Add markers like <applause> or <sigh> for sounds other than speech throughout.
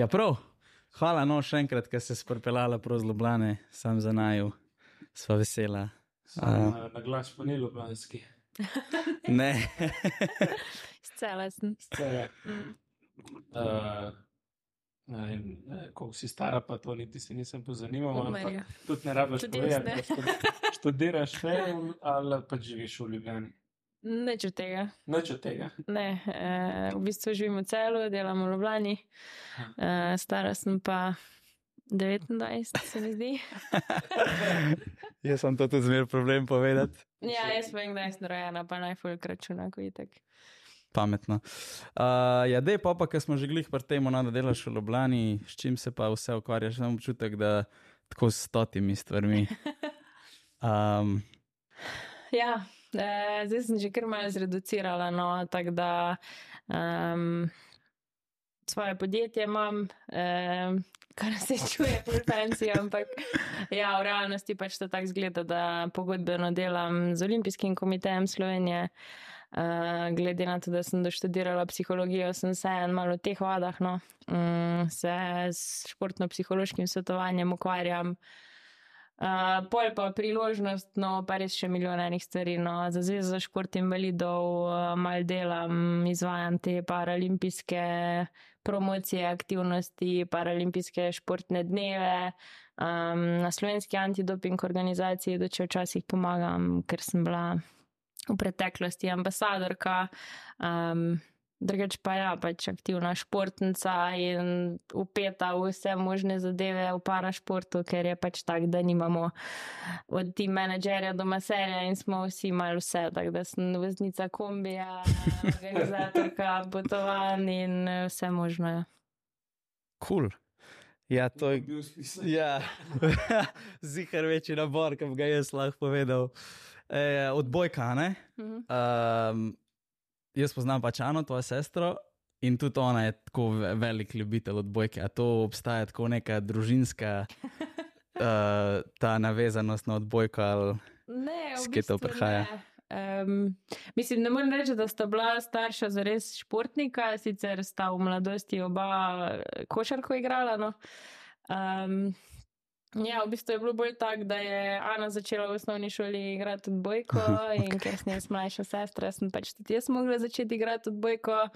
Ja, prav. Hvala, no, še enkrat, ker ste se pripeljali prav z Ljubljane, sam za naju, sva vesela. Sam, uh, na glas pa ni ljubljanski. <laughs> Ne, <laughs> Scela sem. Scela. Uh, koliko si stara, pa to niti se nisem pozanimal. Tudi ne rabiš povedati, da štud- študiraš še ali pa živiš v Ljubljani. Nič od tega. Nič od tega. Ne, eh, v bistvu živim v celu, delam v Ljubljani. Eh, stara sem pa 29, se mi zdi. <laughs> jaz sem to tudi zmer problem povedati. Ja, jaz vem, da sem rojena, pa najfolk računa, ko je tako. Pametno. Uh, ja, dej pa, pa ker smo že glih pri tem, no, da delaš v Ljubljani, s čim se pa vse ukvarjaš, imam občutek, da tako s stotimi stvarmi. <laughs> Um, Ja, eh, zdaj sem že kar malo zreducirala, no, tako da um, svoje podjetje imam, eh, kar se čuje pri fanci, ampak ja, v realnosti pač to tako zgleda, da pogodbeno delam z Olimpijskim komitejem Slovenije. Uh, glede na to, da sem doštudirala psihologijo, sem se en malo v teh vodah, no, um, se s športno-psihološkim svetovanjem ukvarjam. Uh, pol pa priložnost, no, pa res še milijon enih stvari. No. Za Zvezo za šport invalidov uh, mal delam, izvajam te paralimpijske promocije, aktivnosti, paralimpijske športne dneve. Um, na slovenski antidoping organizaciji, da če včasih pomagam, ker sem bila v preteklosti ambasadorka. Um, Drugač pa ja, pač aktivna športnica in upeta v vse možne zadeve v parašportu, ker je pač tako, da nimamo od tim menedžerja do maserja in smo vsi malo vse. Tako da sem voznica kombija, <laughs> organizatorka potovanj in eh, vse možno. ja. cool. Ja, to je. Bil spisal. Ja, <laughs> zihar večji nabor, bi ga jaz lahko povedal. E, odbojka, ne? Mhm. Um, jaz poznam pač Ano, tvojo sestro, in tudi ona je tako ve- velik ljubitelj odbojke. A to obstaja tako neka družinska uh, <laughs> ta navezanost na odbojko? Ali... Ne, v kje to bistvu prihaja? ne. Um, mislim, ne morem reči, da sta bila starša za res športnika, sicer sta v mladosti oba eh, košarko igrala. No. Um, ja, v bistvu je bilo bolj tako, da je Ana začela v osnovni šoli igrati odbojko <laughs> in ker sem jaz mlajša sestra, sem pač tudi jaz mogla začeti igrati odbojko.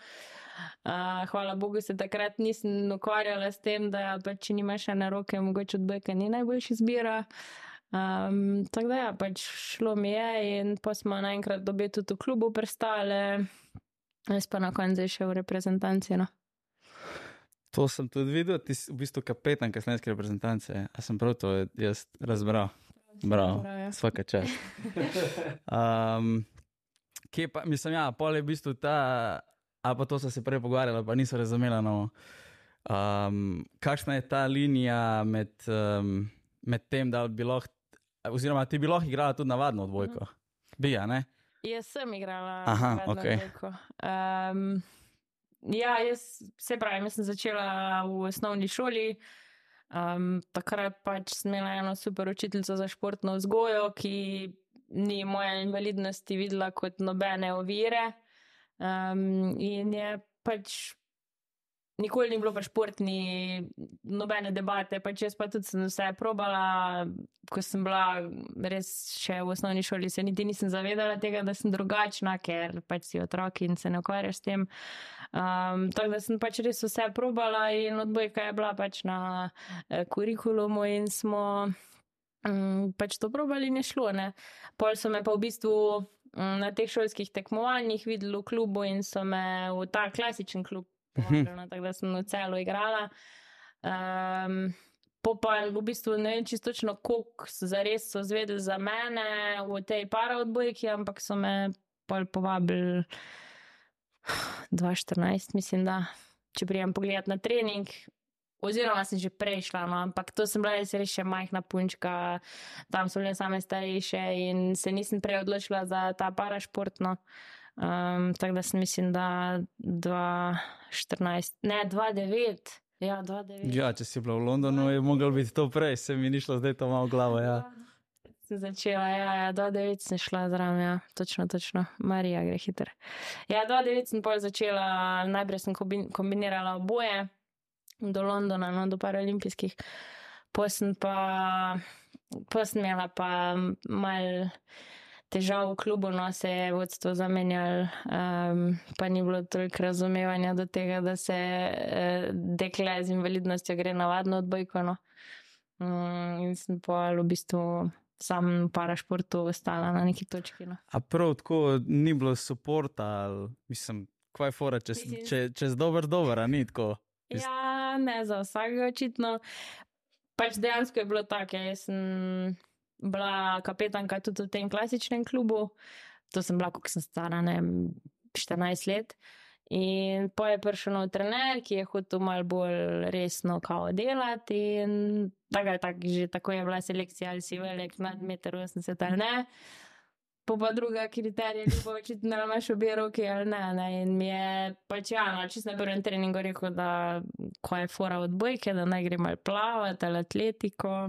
Uh, hvala Bogu, se takrat nisem ukvarjala s tem, da pač, če nimaš ene roke, mogoče odbojka ni najboljša izbira. Um, tako da, ja, pač šlo mi je, in pa smo naenkrat obe tudi v klubu prestale, jaz pa na koncu še v reprezentanci. No. To sem tudi videl, ti si v bistvu kapetan kasneske reprezentance. A sem prav to jaz razbral? Bravo, vsaka čas. Um, kje pa, mislim, ja, pol je v bistvu ta, a pa to so se prej pogovarjali, pa niso razumela. No, um, kakšna je ta linija med, um, med tem, da bi lahko, oziroma ti bi lahko igrala tudi navadno odbojko? Bi, a ne? Jaz sem igrala Aha, okej. odbojko. Um, ja, jaz se pravi, jaz sem začela v osnovni šoli. Um, takrat pač sem imela eno super učiteljico za športno vzgojo, ki ni moje invalidnosti videla kot nobene ovire. Um, in je pač nikoli ni bilo pa športni, nobene debate. Pač jaz pa tudi sem vse probala, ko sem bila res še v osnovni šoli, se niti nisem zavedala tega, da sem drugačna, ker pač si otrok in se ne ukvarjaš s tem. Um, tako da sem pač res vse probala in odbojka je bila pač na eh, kurikulumu in smo um, pač to probali in je šlo. Ne. Pol so me pa v bistvu mm, na teh šolskih tekmovanjih videli v klubu in so me v ta klasičen klub povabili, no, tako da sem v celo igrala. Um, Po pa v bistvu ne vem čisto točno, koliko so zares so zvedeli za mene v tej paraodbojki, ampak so me povabili 2014, mislim, da če prijem pogledat na trening. Oziroma, sem že prej šla, no, ampak to sem bila res res še majhna punčka, tam so bile same starejše in se nisem prej odločila za ta parašportno. Um, tako da sem mislim, da 2014, ne 2009. Ja, 2009. Ja, če si bila v Londonu, je moglo biti to prej, se mi ni šlo zdaj to malo v glavo. Ja. Sem začela, ja, ja, do 9 sem šla zraven, ja, točno, točno, Marija gre hiter. Ja, do 9 sem pol začela, najprej sem kombin- kombinirala oboje, do Londona, no, do paralimpijskih. Posem pa, posem imela pa mal težav v klubu, no se je vodstvo zamenjalo, um, pa ni bilo toliko razumevanja do tega, da se uh, dekle z invalidnostjo gre navadno odbojko. No. Um, in sem pa v bistvu sam para športu ostala na neki točki. No. A prav tako ni bilo suporta, ali mislim, kaj fora, če Mislim- če, čez dober, dober, ni tako. Ist- Ja, ne za vsakega očitno. Pač dejansko je bilo tako, ja, jaz sem bila kapetanka tudi v tem klasičnem klubu. To sem bila, ko sem stara, ne vem, 14 let. In pa je prišel nov trener, ki je hotel malo bolj resno kao delati. In tako je tak, že tako je bila selekcija, ali si velik nad 1,80 m ali ne. Po pa druga kriterija, ki bo očitno ali imaš obe roki ali ne, ne. In mi je pač ja, no, čisto na prvem treningu rekel, da ko je fora odbojke, da naj gre mal plavati ali atletiko.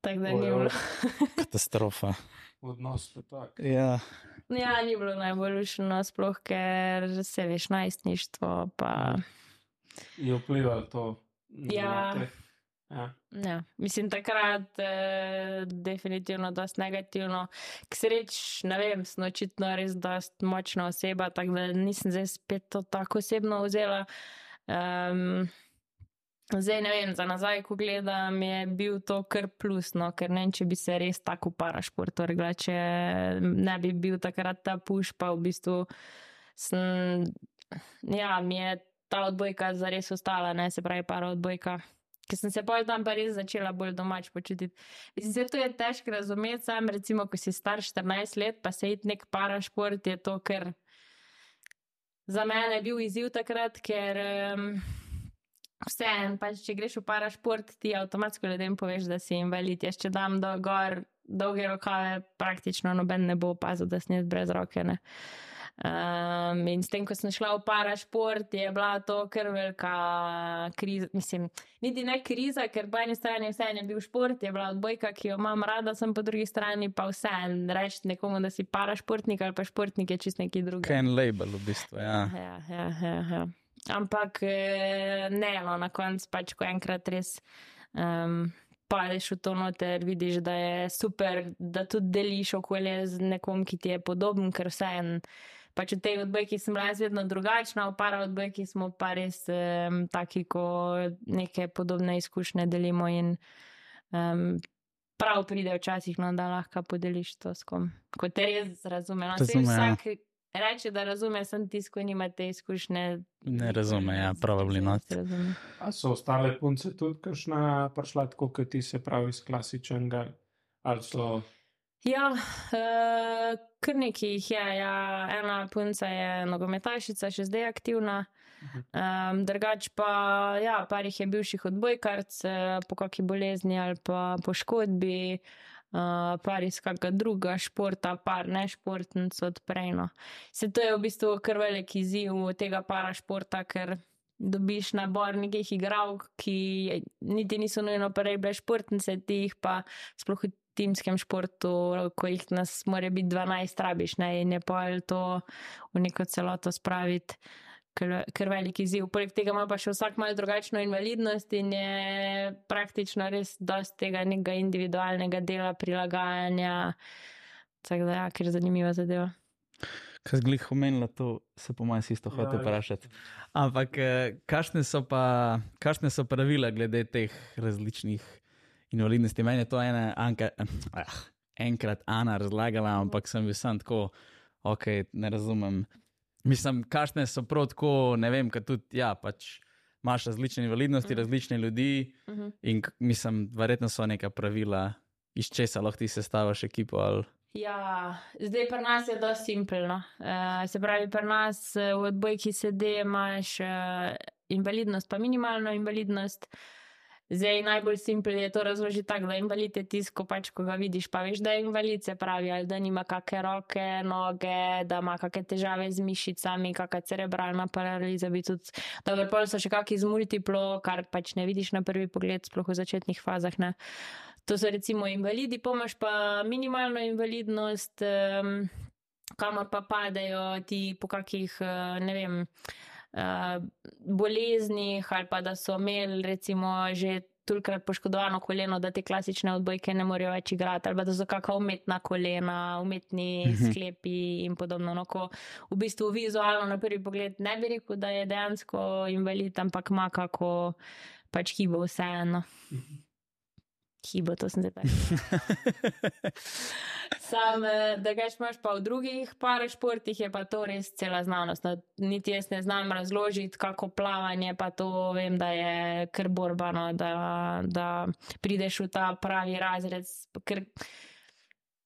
Tako da ni bilo. Katastrofa. Odnos je tak. Ja. Ja, ni bilo najbolj lušno, sploh ker se veš najstništvo. Pa, Je vplivalo to. Ja. ja. ja. Mislim, takrat eh, definitivno dosti negativno. K sreč, ne vem, sem očitno res dosti močna oseba, tako da nisem zdaj spet to tako osebno vzela. Um, Zdaj ne vem, za nazaj, ko gledam, je bil to kar plus, no, ker ne vem, če bi se res tako parašport vrgla, če ne bi bil takrat ta puš, pa v bistvu sem, ja, mi je ta odbojka zares ostala, ne se pravi para odbojka. Ker sem se pol tam pa res začela bolj domač počutiti. Se to je težko razumeti, sam recimo, ko si star 14 let, pa se iti nek parašport, je to, ker za mene je bil izziv takrat, ker um, vseeno, pač, če greš v parašport, ti avtomatsko ljudem poveš, da si invalid. Jaz, če dam do gor dolge rokave, praktično noben ne bo opazil, da sem jaz brez roke. Ne. Um, in s tem, ko sem šla v parašport, je bila to kar velika kriza. Mislim, niti ne kriza, ker po eni strani vseeno je bil šport, je bila odbojka, ki jo imam rada, sem po drugi strani pa vseeno reči nekomu, da si parašportnik ali pa športnik je čist neki drugi. Ken label v bistvu. Ja. Ja, ja, ja, ja. Ampak eh, ne, no, na koncu pač, ko enkrat res um, padeš v to noter, vidiš, da je super, da tudi deliš okolje z nekom, ki ti je podoben, ker vseeno. Pač v tej odbojki sem bila jaz vedno drugačna, v para odbojki smo pa res um, taki, ko neke podobne izkušnje delimo in um, prav pride včasih, no, da lahko podeliš to s kom. Ko te res razume. No, Razume, ja. vsak reče, da razume, sem tisto, ko nima te izkušnje. Ne razume, ja, probably not. A so ostale punce tudi, kakšna prišla tako, kot ti se pravi iz klasičnega? Ali so Ja, uh, kar nekaj jih je. Ja. Ena punca je nogometašica, še zdaj aktivna. Um, drugač pa, ja, par jih je bivših odbojkarc eh, po kakšni bolezni ali pa poškodbi, uh, par iz kakega druga športa, par ne športnic odprejno. Se to je v bistvu kar velik izziv tega para športa, ker dobiš nabor nekih igralk, ki niti niso nujno prej bile športnice, ti jih pa sploh v timskem športu, ko jih nas mora biti 12, rabiš ne, in je pa to v neko celoto spraviti. Ker, ker velik izziv. Poleg tega ima pa še vsak malo drugačno invalidnost in je praktično res dosti tega nekega individualnega dela, prilagajanja. Tako da, ja, ker je zanimiva zadeva. Kaj zglih omenila, to se po mojem isto Ja, hoče vprašati. Ampak eh, kakšne so pa, kakšne so pravila glede teh različnih invalidnosti? Meni je to ena, Anka, ah, enkrat Ana razlagala, ampak sem bil sam tako, ok, ne razumem. Mislim, kakšne so prav tako, ne vem, kaj tudi, ja, pač imaš različne invalidnosti, Mhm. različne ljudi Uh -huh. in mislim, verjetno so neka pravila, iz česa lahko ti sestavaš ekipo ali. Ja, zdaj pri nas je dosti simpelno. Uh, se pravi, pri nas eh, v odbojki sedi imaš uh, invalidnost, pa minimalno invalidnost. Zdaj najbolj simpel je to razložiti tako, da invalid je tisto, pač, ko ga vidiš, pa veš, da je invalid, se pravi, ali da nima kakšne roke, noge, da ima kakšne težave z mišicami, kakšna cerebralna paraliza. Dobro, pol so še kakšni z multiplo, kar pač ne vidiš na prvi pogled, sploh v začetnih fazah. Ne. To so recimo invalidi, pomaž pa minimalno invalidnost, um, kamor pa padejo ti po kakih, eh, ne vem, uh, boleznih ali pa da so imeli recimo že tolikrat poškodovano koleno, da te klasične odbojke ne morejo več igrati, ali da so kakšna umetna kolena, umetni Mhm. sklepi in podobno. No, ko v bistvu vizualno na prvi pogled ne bi rekel, da je dejansko invalid, ampak ima kako pač hibo vseeno. Hibo, to sem zdaj tako. <laughs> Sam, eh, da gaš imaš pa v drugih parašportih, je pa to res cela znanost. No, niti jaz ne znam razložiti, kako plavanje, pa to vem, da je kar borbano, da, da prideš v ta pravi razred. Ker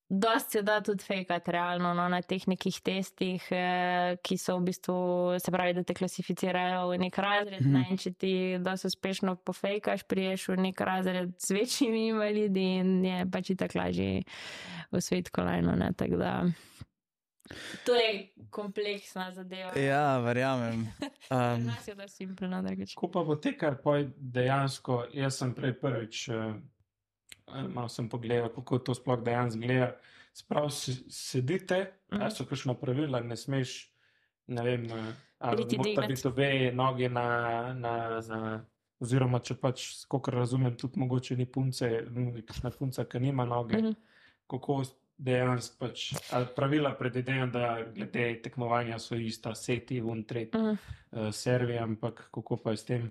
dosti se da tudi fejkati realno no, na teh nekih testih, eh, ki so v bistvu, se pravi, da te klasificirajo v nek razred. Mhm. Ne, in če ti dosti uspešno pofejkaš, priješ v nek razred z večjimi invalidi in je pač tako lažje v svet kolajno. Ne, tako da. To je kompleksna zadeva. Ja, verjamem. <laughs> Um, Nas je da simpelno, drugače. Ko pa bo tekar, pa dejansko, jaz sem prej prvič, uh, malo sem pogledal, kako to sploh dejansko gleda. Sprav sedite, ali so kakšno pravila, ne smeš, ne vem, eh, ali biti obe noge na, na, na oziroma če pač, kolikor razumem, tudi mogoče ni punce, kakšna punca, ki nima noge, Mhm. kako dejansko pač, pravila predvidevam, da glede tekmovanja so ista, seti, un, tretji, Mhm. uh, servi, ampak kako pa je s tem?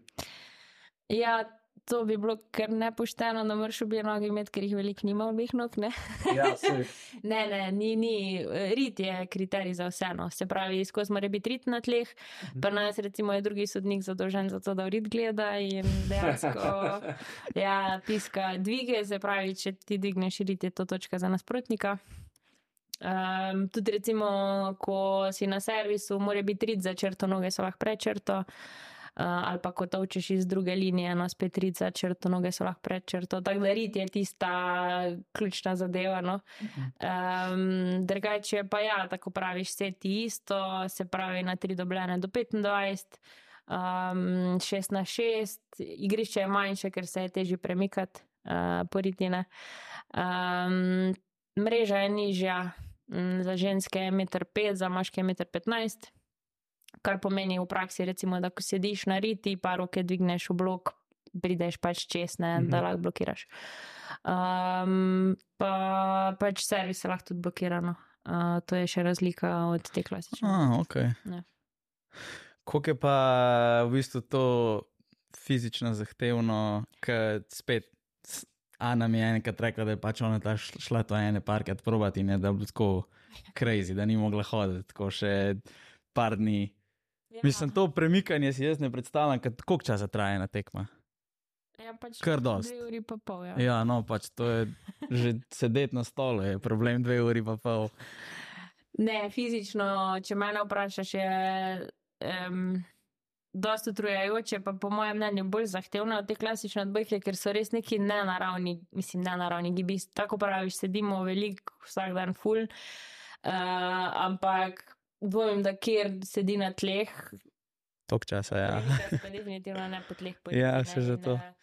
Ja, to bi bilo kar nepošteno, da moraš obe nogi imeti, ker jih veliko nima obeh nog. Ne? Ja. <laughs> Ne, ne, ni, ni. Rit je kriterij za vse. No. Se pravi, skozi mora biti rit na tleh. Pa nas, recimo, je drugi sodnik zadolžen za to, da rit gleda in dejansko <laughs> ja, piska dvige. Se pravi, če ti digneš rit, je to točka za nasprotnika. Um, tudi, recimo, ko si na servisu, mora biti rit za črto, noge so lahko prečrto. Uh, ali pa ko točeš iz druge linije, no spet za črto, noge so lahko prečrto. Tako da rit je tista ključna zadeva. No. Um, drugače pa ja, tako praviš, vse ti isto, se pravi na 3 dobljene do 25, um, 6 na 6, igrišče je manjše, ker se je težje premikati uh, po ritine. Um, mreža je nižja, za ženske je 1,5 m, za moške je 1,15 m. Kar pomeni v praksi, recimo, da ko sediš na riti, pa roke dvigneš v blok, prideš pač čez, ne, Mhm. da lahko blokiraš. Um, pa pač servis se lahko tudi blokira. No. Uh, to je še razlika od te klasične. a, ok. Ja. Kako je pa v bistvu to fizično zahtevno, ker spet Ana mi je enkrat rekla, da je pač ona ta šla šla to ene parkrat probati in je da je bilo tako crazy, da ni mogla hoditi, tako še par dni. Ja, Mislim, to premikanje si jaz ne predstavljam, kad- koliko časa traja ena tekma. ja, pač kar dost. Dve uri pa pol. Ja. Ja, no, pač to je že sedeti na stolu, je problem dve uri pa pol. Ne, fizično, če me vprašaš, je um, dosta utrujajoče, pa po mojem mnenju bolj zahtevno od te klasične odbojke, ker so res neki nenaravni, mislim, nenaravni gibi. Tako praviš, sedimo veliko, vsak dan full, uh, ampak dvomim, da kjer sedi na tleh, Tok časa, ja. Definitivno ne po tleh Ja, ne, še že to. eh,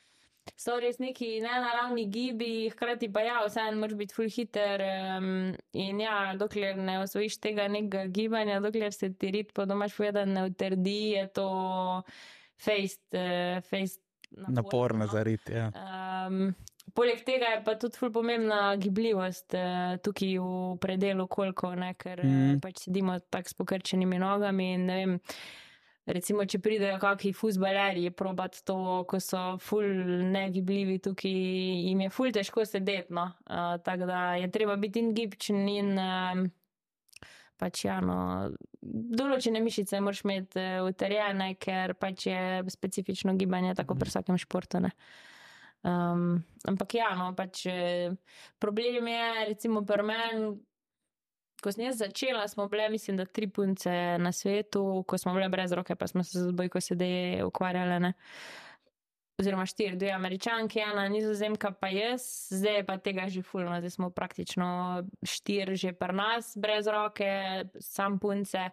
So res neki nenaravni gibi, hkrati pa ja, vseeno moraš biti full hiter. Um, in ja, dokler ne osvojiš tega nekega gibanja, dokler se ti rit po domač povedan ne utrdi, je to fejst, uh, fejst Naporno za rit, ja. Um, poleg tega je pa tudi ful pomembna gibljivost uh, tukaj v predelu kolko, ne, ker mm. Mhm. pač sedimo tako s pokrčenimi nogami in vem. Recimo, če pridejo kakšni fusbalerji, probat to, ko so ful negibljivi tukaj, jim je ful težko sedeti. No? Uh, tako da je treba biti in gibčen in um, pač ja, no, določene mišice moraš imeti uh, utrjene, ker pač je specifično gibanje tako pri vsakem športu. Ne? Um, ampak ja, no, pač eh, problem je, recimo, pri meni, ko sem jaz začela, smo bile, mislim, da tri punce na svetu, ko smo bile brez roke, pa smo se z bojko sedaj ukvarjale. Ne? Oziroma štiri, dve američanke, ena nizozemka, pa jaz, zdaj je pa tega že fulno, zdaj smo praktično štiri že pri nas, brez roke, sam punce.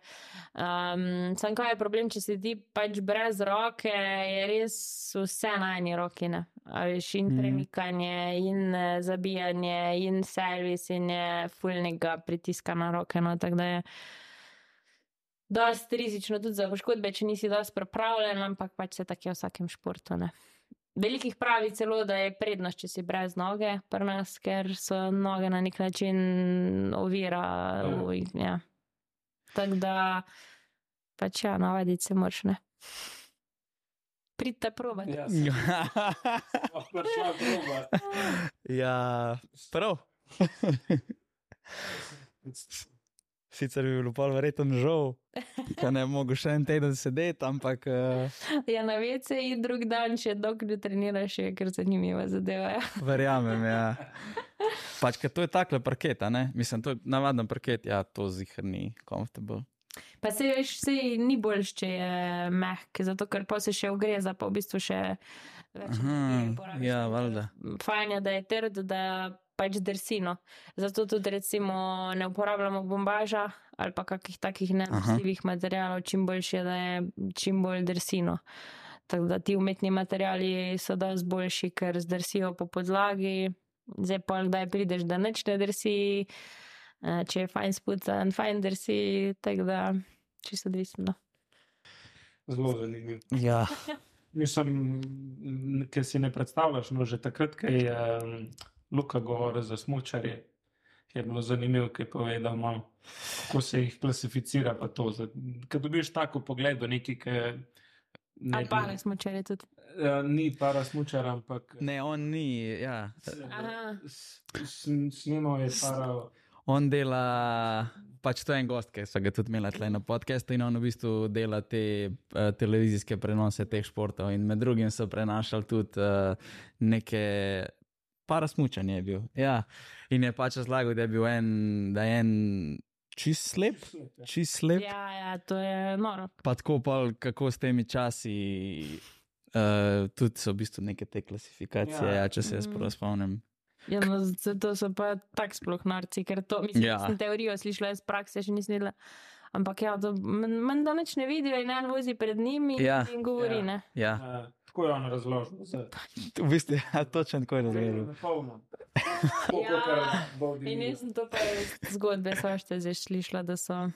Um, sam kaj je problem, če si ti pač brez roke, je res vse na eni roki. Ne? Veš, in Mhm. premikanje, in eh, zabijanje, in servis, in je fulnega pritiska na roke. No, tako da je dosti rizično tudi za poškodbe, če nisi dosti pripravljen, ampak pač se tako je v vsakem športu. Ne. Velikih pravi celo, da je prednost, če si brez noge pri nas, ker so noge na nek način ovira. v- Ja. Tako da, pač ja, navaditi se moraš ne. Pridite probat. Ja, <laughs> sploh prišla proba. ja, prav. <laughs> Sicer bi bilo pol verjetno žal, da ne mogel še en teden sedeti, ampak uh, Ja, na vece in drug dan, če dokler treniraš, je kar zanimiva zadeva. Ja. verjamem. Ja. Pač, ker to je takle parket, a ne? Mislim, to je navaden parket, ja, to zihar ni comfortable. Pa se veš, se ni boljš, če je mehk, zato ker pa se še ogreza, pa v bistvu še več. Aha, energije porabiš. ja, valjda. Fajn je, da je trd, da pač drsino. Zato tudi recimo ne uporabljamo bombaža ali pa kakih takih nenosljivih materijalov, čim boljše je, da je čim bolj drsino. Tako da ti umetni materiali so dosti boljši, ker zdrsijo po podlagi. Zdaj pa, kdaj prideš, da neč ne drsi, eh, če je fajn spucan, fajn drsi, tako da čisto odvisno. Zelo zanimivo. Ja. Mislim, ker si ne predstavljaš, no že takrat, ko je um, Luka govoril za smočarje, je bilo zanimivo, ki je povedal, malo, kako se jih klasificira. pa to. Za- Ker dobiš tako pogled do neki, ki ne, Ali pa ne smo včeraj tudi. Eh, ni para smočar, ampak Ne, on ni, ja. Snimal je para. On dela, pač to je en gost, ki so ga tudi imeli tle na podkastu in on v bistvu dela te uh, televizijske prenose teh športov in med drugim so prenašali tudi uh, neke parasmučanje je bil. Ja. In je pač razlagal, da je bil en, da je en čist slep, čist slep. Ja, ja, to je noro. Pa tako pol, kako s temi časi, uh, tudi so v bistvu neke te klasifikacije, Ja. ja. Ja, če se jaz Mm. prav spomnim. Ja, no, zato so pa tako sploh narci, ker to mislim, Ja. ja. sem teorijo slišala iz prakse, še nisem videla. Ampak ja, to manj da nič ne vidijo in en vozi pred njimi Ja. in govori, Ja. ne. Ja, Uh, tako je on razložil. V bistvu je točno tako je razumel. na polno. Ja, In jaz sem to pa iz zgodbe, so še zdaj slišala, da so.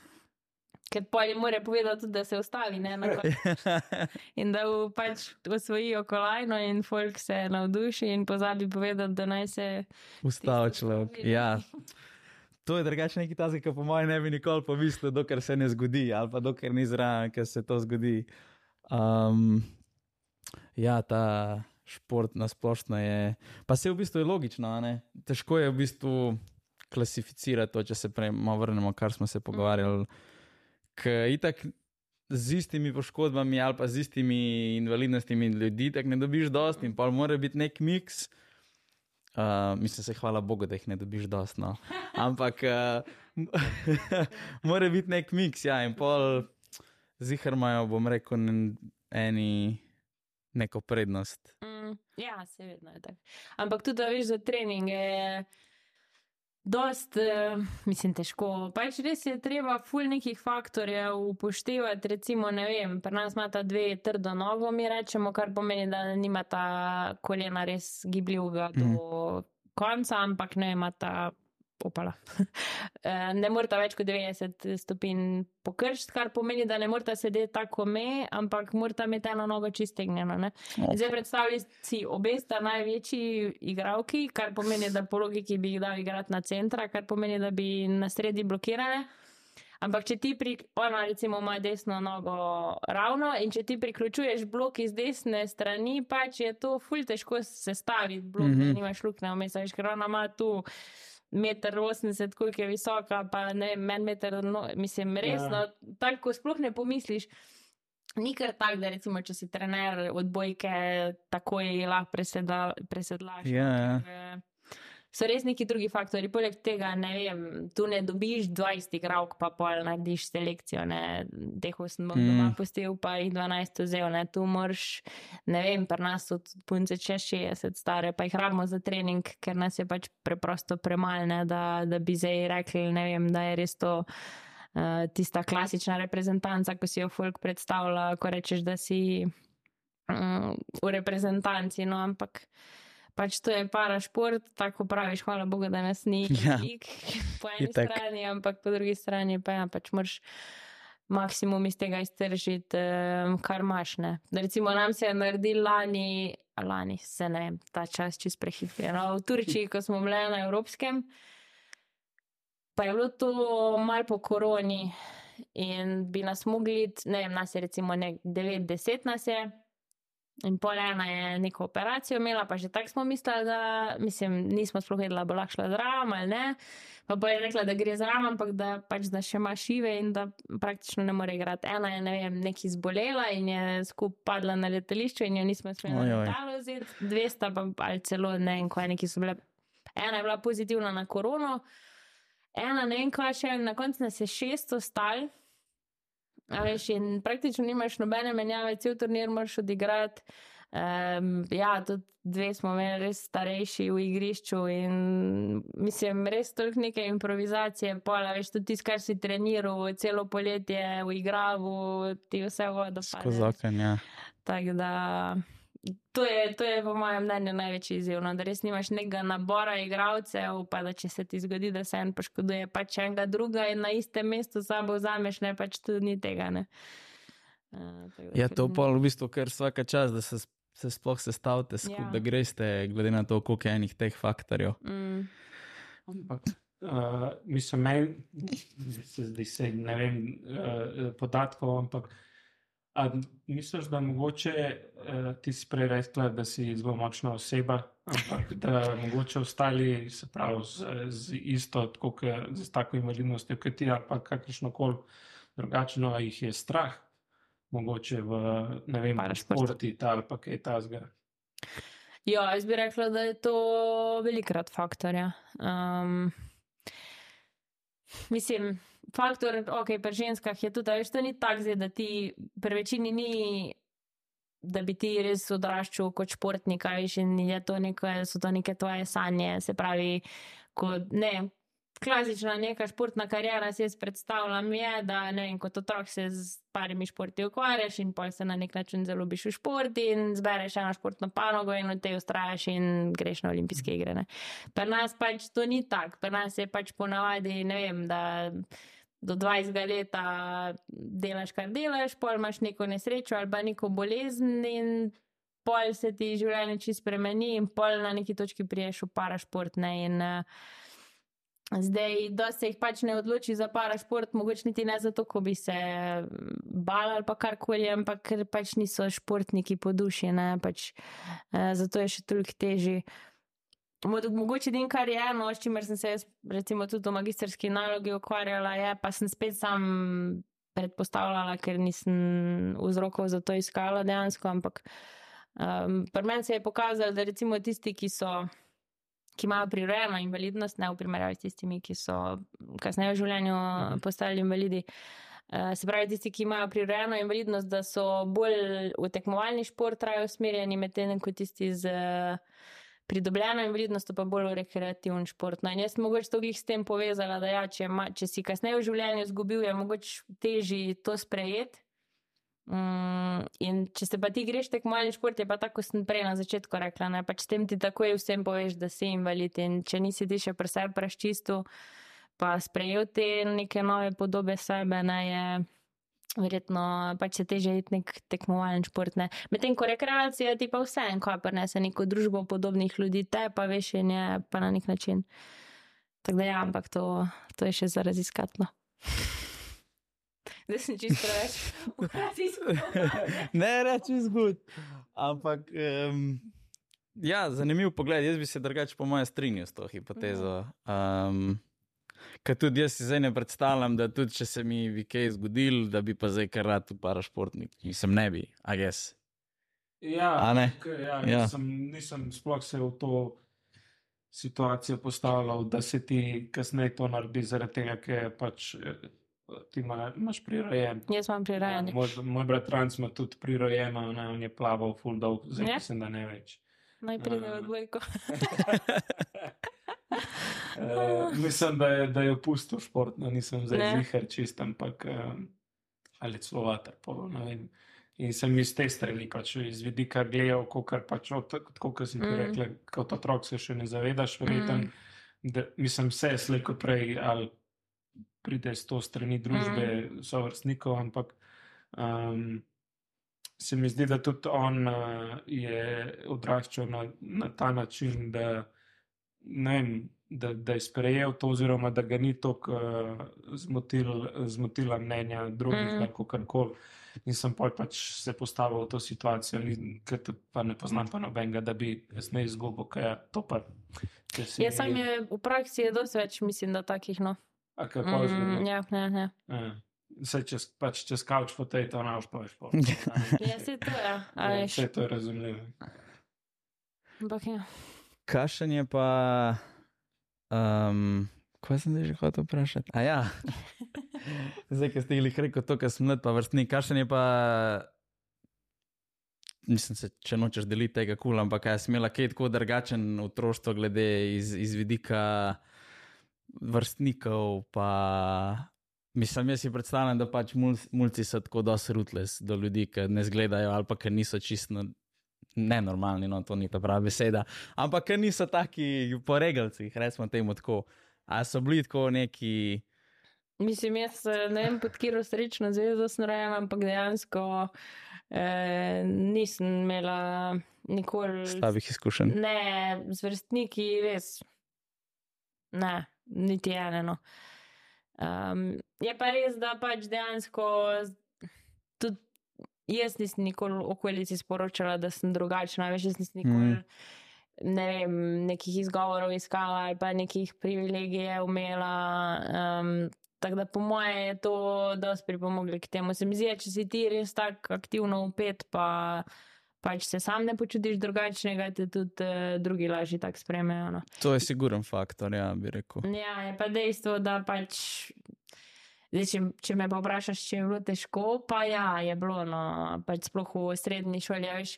Ker pa jim mora povedati tudi, da se ustavi, ne, na koncu. <laughs> In da pač osvojijo kolajno in folk se navduši in pozabi povedati, da naj se. Človek. ustavi, ne. Ja. To je drugače neki tazik, ki po mojem ne bi nikoli pomislil, dokler se ne zgodi, ali pa dokler ni zraven, ker se to zgodi. Um, ja, ta šport na splošno je. Pa se v bistvu je logično, ne? težko je v bistvu klasificirati to, če se prej malo vrnemo, kar smo se pogovarjali. Ker itak z istimi poškodbami ali pa z istimi invalidnostmi ljudi, tako ne dobiš dosti in pa mora biti nek miks. Uh, mislim, se hvala Bogu, da jih ne dobiš dosti. No. Ampak uh, <laughs> mora biti nek miks, ja, in pol zihar imajo, bom rekel, eni neko prednost. Mm, ja, seveda je tako. Ampak tudi, da veš, za trening je dost, uh, mislim, težko. Pač res je treba ful nekih faktorjev upoštevati. Recimo, ne vem, pri nas imata dve trdo nogo, mi rečemo, kar pomeni, da nimata kolena res gibljivega do konca, ampak ne imata. Opala. <laughs> Eh, ne morata več kot 90 stopinj pokršiti, kar pomeni, da ne morata sedeti tako me, ampak morata imeti eno nogo čistegnjeno. ne. In Zdaj predstavljaj si, obe sta največji igralki, kar pomeni, da po logiki bi jih dal igrati na centra, kar pomeni, da bi na sredi blokirale. Ampak če ti, pri, ona recimo ima desno nogo ravno in če ti priključuješ blok iz desne strani, pač je to ful težko sestaviti blok, mm -hmm. da nimaš luknje vmes, veš, ker ona ima tu. Meter 80, koliko je visoka, pa ne vem, en meter, no, mislim, resno, ja. tako ko sploh ne pomisliš. Ni kar tako, da recimo, če si trener odbojke, takoj lahko presedla, presedlaš. Ja, ja. So res neki drugi faktori. Poleg tega, ne vem, tu ne dobiš 20 igralk, pa pol narediš selekcijo, ne, teh 8 bom Mm. doma pustil, pa jih 12 vzel, ne, tu moraš, ne vem, pri nas so punce čez 60 stare, pa jih rabimo za trening, ker nas je pač preprosto premalo, ne, da, da bi zdaj rekli, ne vem, da je res to. Uh, tista klasična reprezentanca, ko si jo folk predstavlja, ko rečeš, da si um, v reprezentanci, no, ampak pač to je para šport, tako praviš, hvala Bogu, da nas ni <laughs> Ja. po eni Itak. strani, ampak po drugi strani pa ja, pač moraš maksimum iz tega iztržiti, kar imaš. Ne. Recimo nam se je naredil lani, lani se ne ta čas čist prehitro. No, v Turčiji, ko smo bili na evropskem, pa je bilo to mal po koroni in bi nas mogli, ne vem, nas je recimo 9-10 nas je. In pol ena je neko operacijo imela, pa že tako smo mislili, da mislim, nismo sploh vedeli, da bo lahko šla zraven ali ne. Pa bo je rekla, da gre zraven, ampak da pač da še ima šive in da praktično ne more igrati. Ena je, ne vem, nekaj zbolela in je skupaj padla na letališču in jo nismo smeli na Ojoj. letalo vzeti, dve sta pa ali celo ne vem, kaj neki so bile. Ena je bila pozitivna na korono, ena ne vem, kaj še, na koncu nas je šest ostal. Veš, in praktično nimaš nobene menjave, cel turnir moraš odigrati. Um, ja, tudi dve smo imeli res starejši v igrišču in mislim, res toliko neke improvizacije, pola, veš, tudi tisto, kar si treniral, celo poletje v igravu, ti vse vodo Skozi okno, ja. Tako da to je, to je po mojem mnenju največji izziv, no, da res nimaš nekega nabora igralcev, pa da če se ti zgodi, da se en poškoduje, pač enega druga in na istem mestu sabo vzameš, ne pač tudi ni tega. Ne. Uh, da Ja, to pa v bistvu kar vsaka čas, da se, se sploh sestavite skupaj, Ja. da greste, glede na to, koliko je enih teh faktorjev. Mm. Ampak, uh, mislim, meni se zdi, se, ne vem uh, podatkov, ampak a misliš, da mogoče uh, ti si prej rekla, da si zelo močna oseba, ampak da mogoče ostali, se pravi, z, z isto, tako, ke, z tako invalidnostjo, kot ti, ali pa kakršno koli drugačno, a jih je strah, mogoče v, ne vem, Parašportu. športi ali pa kaj tasga. Ja, jaz bi rekla, da je to velikrat faktor. Ja. Um, mislim, faktor, ok, pri ženskah je tudi, veš, to ni tako, zdaj, da ti pri večini ni. Da bi ti res odraščal kot športnik, veš, in je to neko, so to neke tvoje sanje. Se pravi, kot ne, klasična neka športna karijera, si jaz predstavljam, je, da vem, kot otrok se z parimi športi ukvarjaš in pol se na nek način zaljubiš v šport in zbereš eno športno panogo in v tej ustrajaš in greš na olimpijske igre. Ne. Pri nas pač to ni tako, pri nas je pač ponavadi, ne vem, da do 20 leta delaš, kar delaš, pol imaš neko nesrečo ali pa neko bolezen in pol se ti življenje čisto spremeni in pol na neki točki priješ v parašportne in uh, Zdaj, da se jih pač ne odloči za parašport, mogoče niti ne zato, ko bi se bal ali pa karkoli, ampak ker pač niso športniki po duši, ne, pač, eh, zato je še toliko težji. Mo- Mogoče edino, kar je eno, s čimer sem se jaz, recimo, tudi v magistrski nalogi ukvarjala, je, pa sem spet sam predpostavljala, ker nisem vzrokov za to iskala dejansko, ampak um, pri meni se je pokazalo, da recimo tisti, ki so ki imajo prirojeno invalidnost, ne v primerjavi s tistimi, ki so kasneje v življenju postali invalidi. Eh, Se pravi, tisti, ki imajo prirojeno invalidnost, da so bolj v tekmovalni šport raje usmerjeni, medtem ko tisti z pridobljeno invalidnostjo pa bolj v rekreativni šport. No, jaz mogoče to glih s tem povezala, da ja, če, ma, če si kasneje v življenju izgubil, je mogoče težji to sprejeti. In če se pa ti greš tekmovalni šport, je pa tako, kot sem prej na začetku rekla, ne, pač s tem ti takoj vsem poveš, da si invalid in če nisi ti še pri sebi preščistu, pa sprejel te neke nove podobe sebe, ne, je verjetno pač se teže iti nek tekmovalen šport, ne. Medtem ko rekreacija ti pa vse en, ko prenese neko družbo podobnih ljudi, te pa veš in je pa na nek način. Tako da ja, ampak to, to je še za raziskati. No. Zdaj sem čisto preveč raziskovanju. <laughs> ne reči zgud. Ampak, um, ja, zanimiv pogled. Jaz bi se drugače, po mojem, strinjal s to hipotezo. Um, Ker tudi jaz si zdaj ne predstavljam, da tudi če se mi bi kaj zgodil, da bi pa zdaj kar rad parašportnik. Mislim, ne bi, a jaz. Ja, A ne? k- ja, Ja. Nisem, nisem sploh se v to situacijo postavljal, da se ti kasneje to naredi, zaradi tega, ker pač eh, ti ima, imaš prirojen. Jaz imam prirajanje. Moj, moj bratranc ima tudi prirojeno, ne, on je plaval full dolg, zdaj Ja? mislim, da ne več. Naj pride Ja. v dvojko. <laughs> <laughs> Uh, mislim, da je, da je opustil šport, no, nisem zdaj Ne. zihar čist, ampak um, ali celo vaterpolo. ne vem. In sem iz te strani, pač iz vidika gledal, kot pač, kot si ti Mm. rekla, kot otrok se še ne zavedaš, verjetno, Mm. da mislim, vse slej kot prej, ali pride s to strani družbe, mm. so vrstnikov, ampak um, se mi zdi, da tudi on uh, je odraščal na, na ta način, da, vem, da, da je sprejel to, oziroma da ga ni tako uh, zmotil, zmotila mnenja drugih, mm. kako karkoli. In sem pa pač se postavil v to situacijo, ker pa ne poznam pa nobenega, da bi jaz ne izgubil, kaj je to pa. Ja, sam je v praksi je dosti več, mislim, da takih, no. A kako je mm, ja, ja, ja. ja. Vse čez, pač čez couch potato, ne boš pa več po. ja, se to je. Ja, vse to je razumljivo. Ampak ja. Kašen je pa. Um, kaj sem že hotel vprašati? A ja. <laughs> Zdaj, ki ste jih rekel, to, kar sem pa vrstnik, kakšen je pa. Mislim, se, če nočeš deliti tega kula, ampak kaj je smela kaj tako drugačen otroštvo, glede iz, iz vidika vrstnikov. Pa, mislim, jaz si predstavljam, da pač mulci so tako dosti rutles do ljudi, ki ne zgledajo ali pa ki niso čisto nenormalni, no to ni ta prava beseda, ampak niso taki po regalcih, recimo temu tako. A so bili tako neki. Mislim, jaz eh, ne vem, pod kjer srečno zvezo sem rejen, ampak dejansko eh, nisem imela nikoli. Slabih izkušenj. Ne, z vrstniki res. Ne, niti ene. No. Um, je pa res, da pač dejansko tudi jaz nisem nikoli v okolici sporočala, da sem drugačna, več jaz nisem nikoli. Mm ne vem, nekih izgovorov iskala ali pa nekih privilegijev imela. Um, tako da po moje je to dosti pripomoglo k temu. Se mi zdi, če si ti res tako aktivno upet, pa pač se sam ne počutiš drugačnega, te tudi uh, drugi lažje tako spremejo. No. To je siguren faktor, ja, bi rekel. Ja, je pa dejstvo, da pač. Zdaj, če, če me pa vprašaš, če je bilo težko, pa ja, je bilo, no, pač sploh v srednji šoli, ja, veš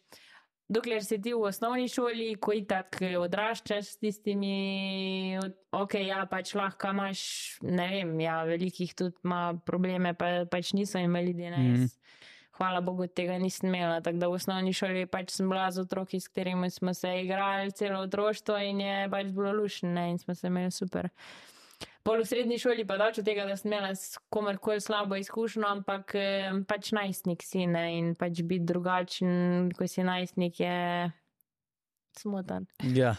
dokler si ti v osnovni šoli, ko ti tako odraščaš s tistimi, ok, ja, pač lahko imaš, ne vem, ja, velikih tudi ima probleme, pa pač niso invalidi. Ne, mm. Hvala Bogu, tega nisem imela. Tako da v osnovni šoli pač sem bila z otroki, s katerimi smo se igrali celo otroštvo in je pač bilo lušno in smo se imeli super. Pol v srednji šoli pa od tega, da sem imela s komerkoli slabo izkušnjo, ampak pač najstnik si ne in pač biti drugačen, ko si najstnik, je smotan. Ja,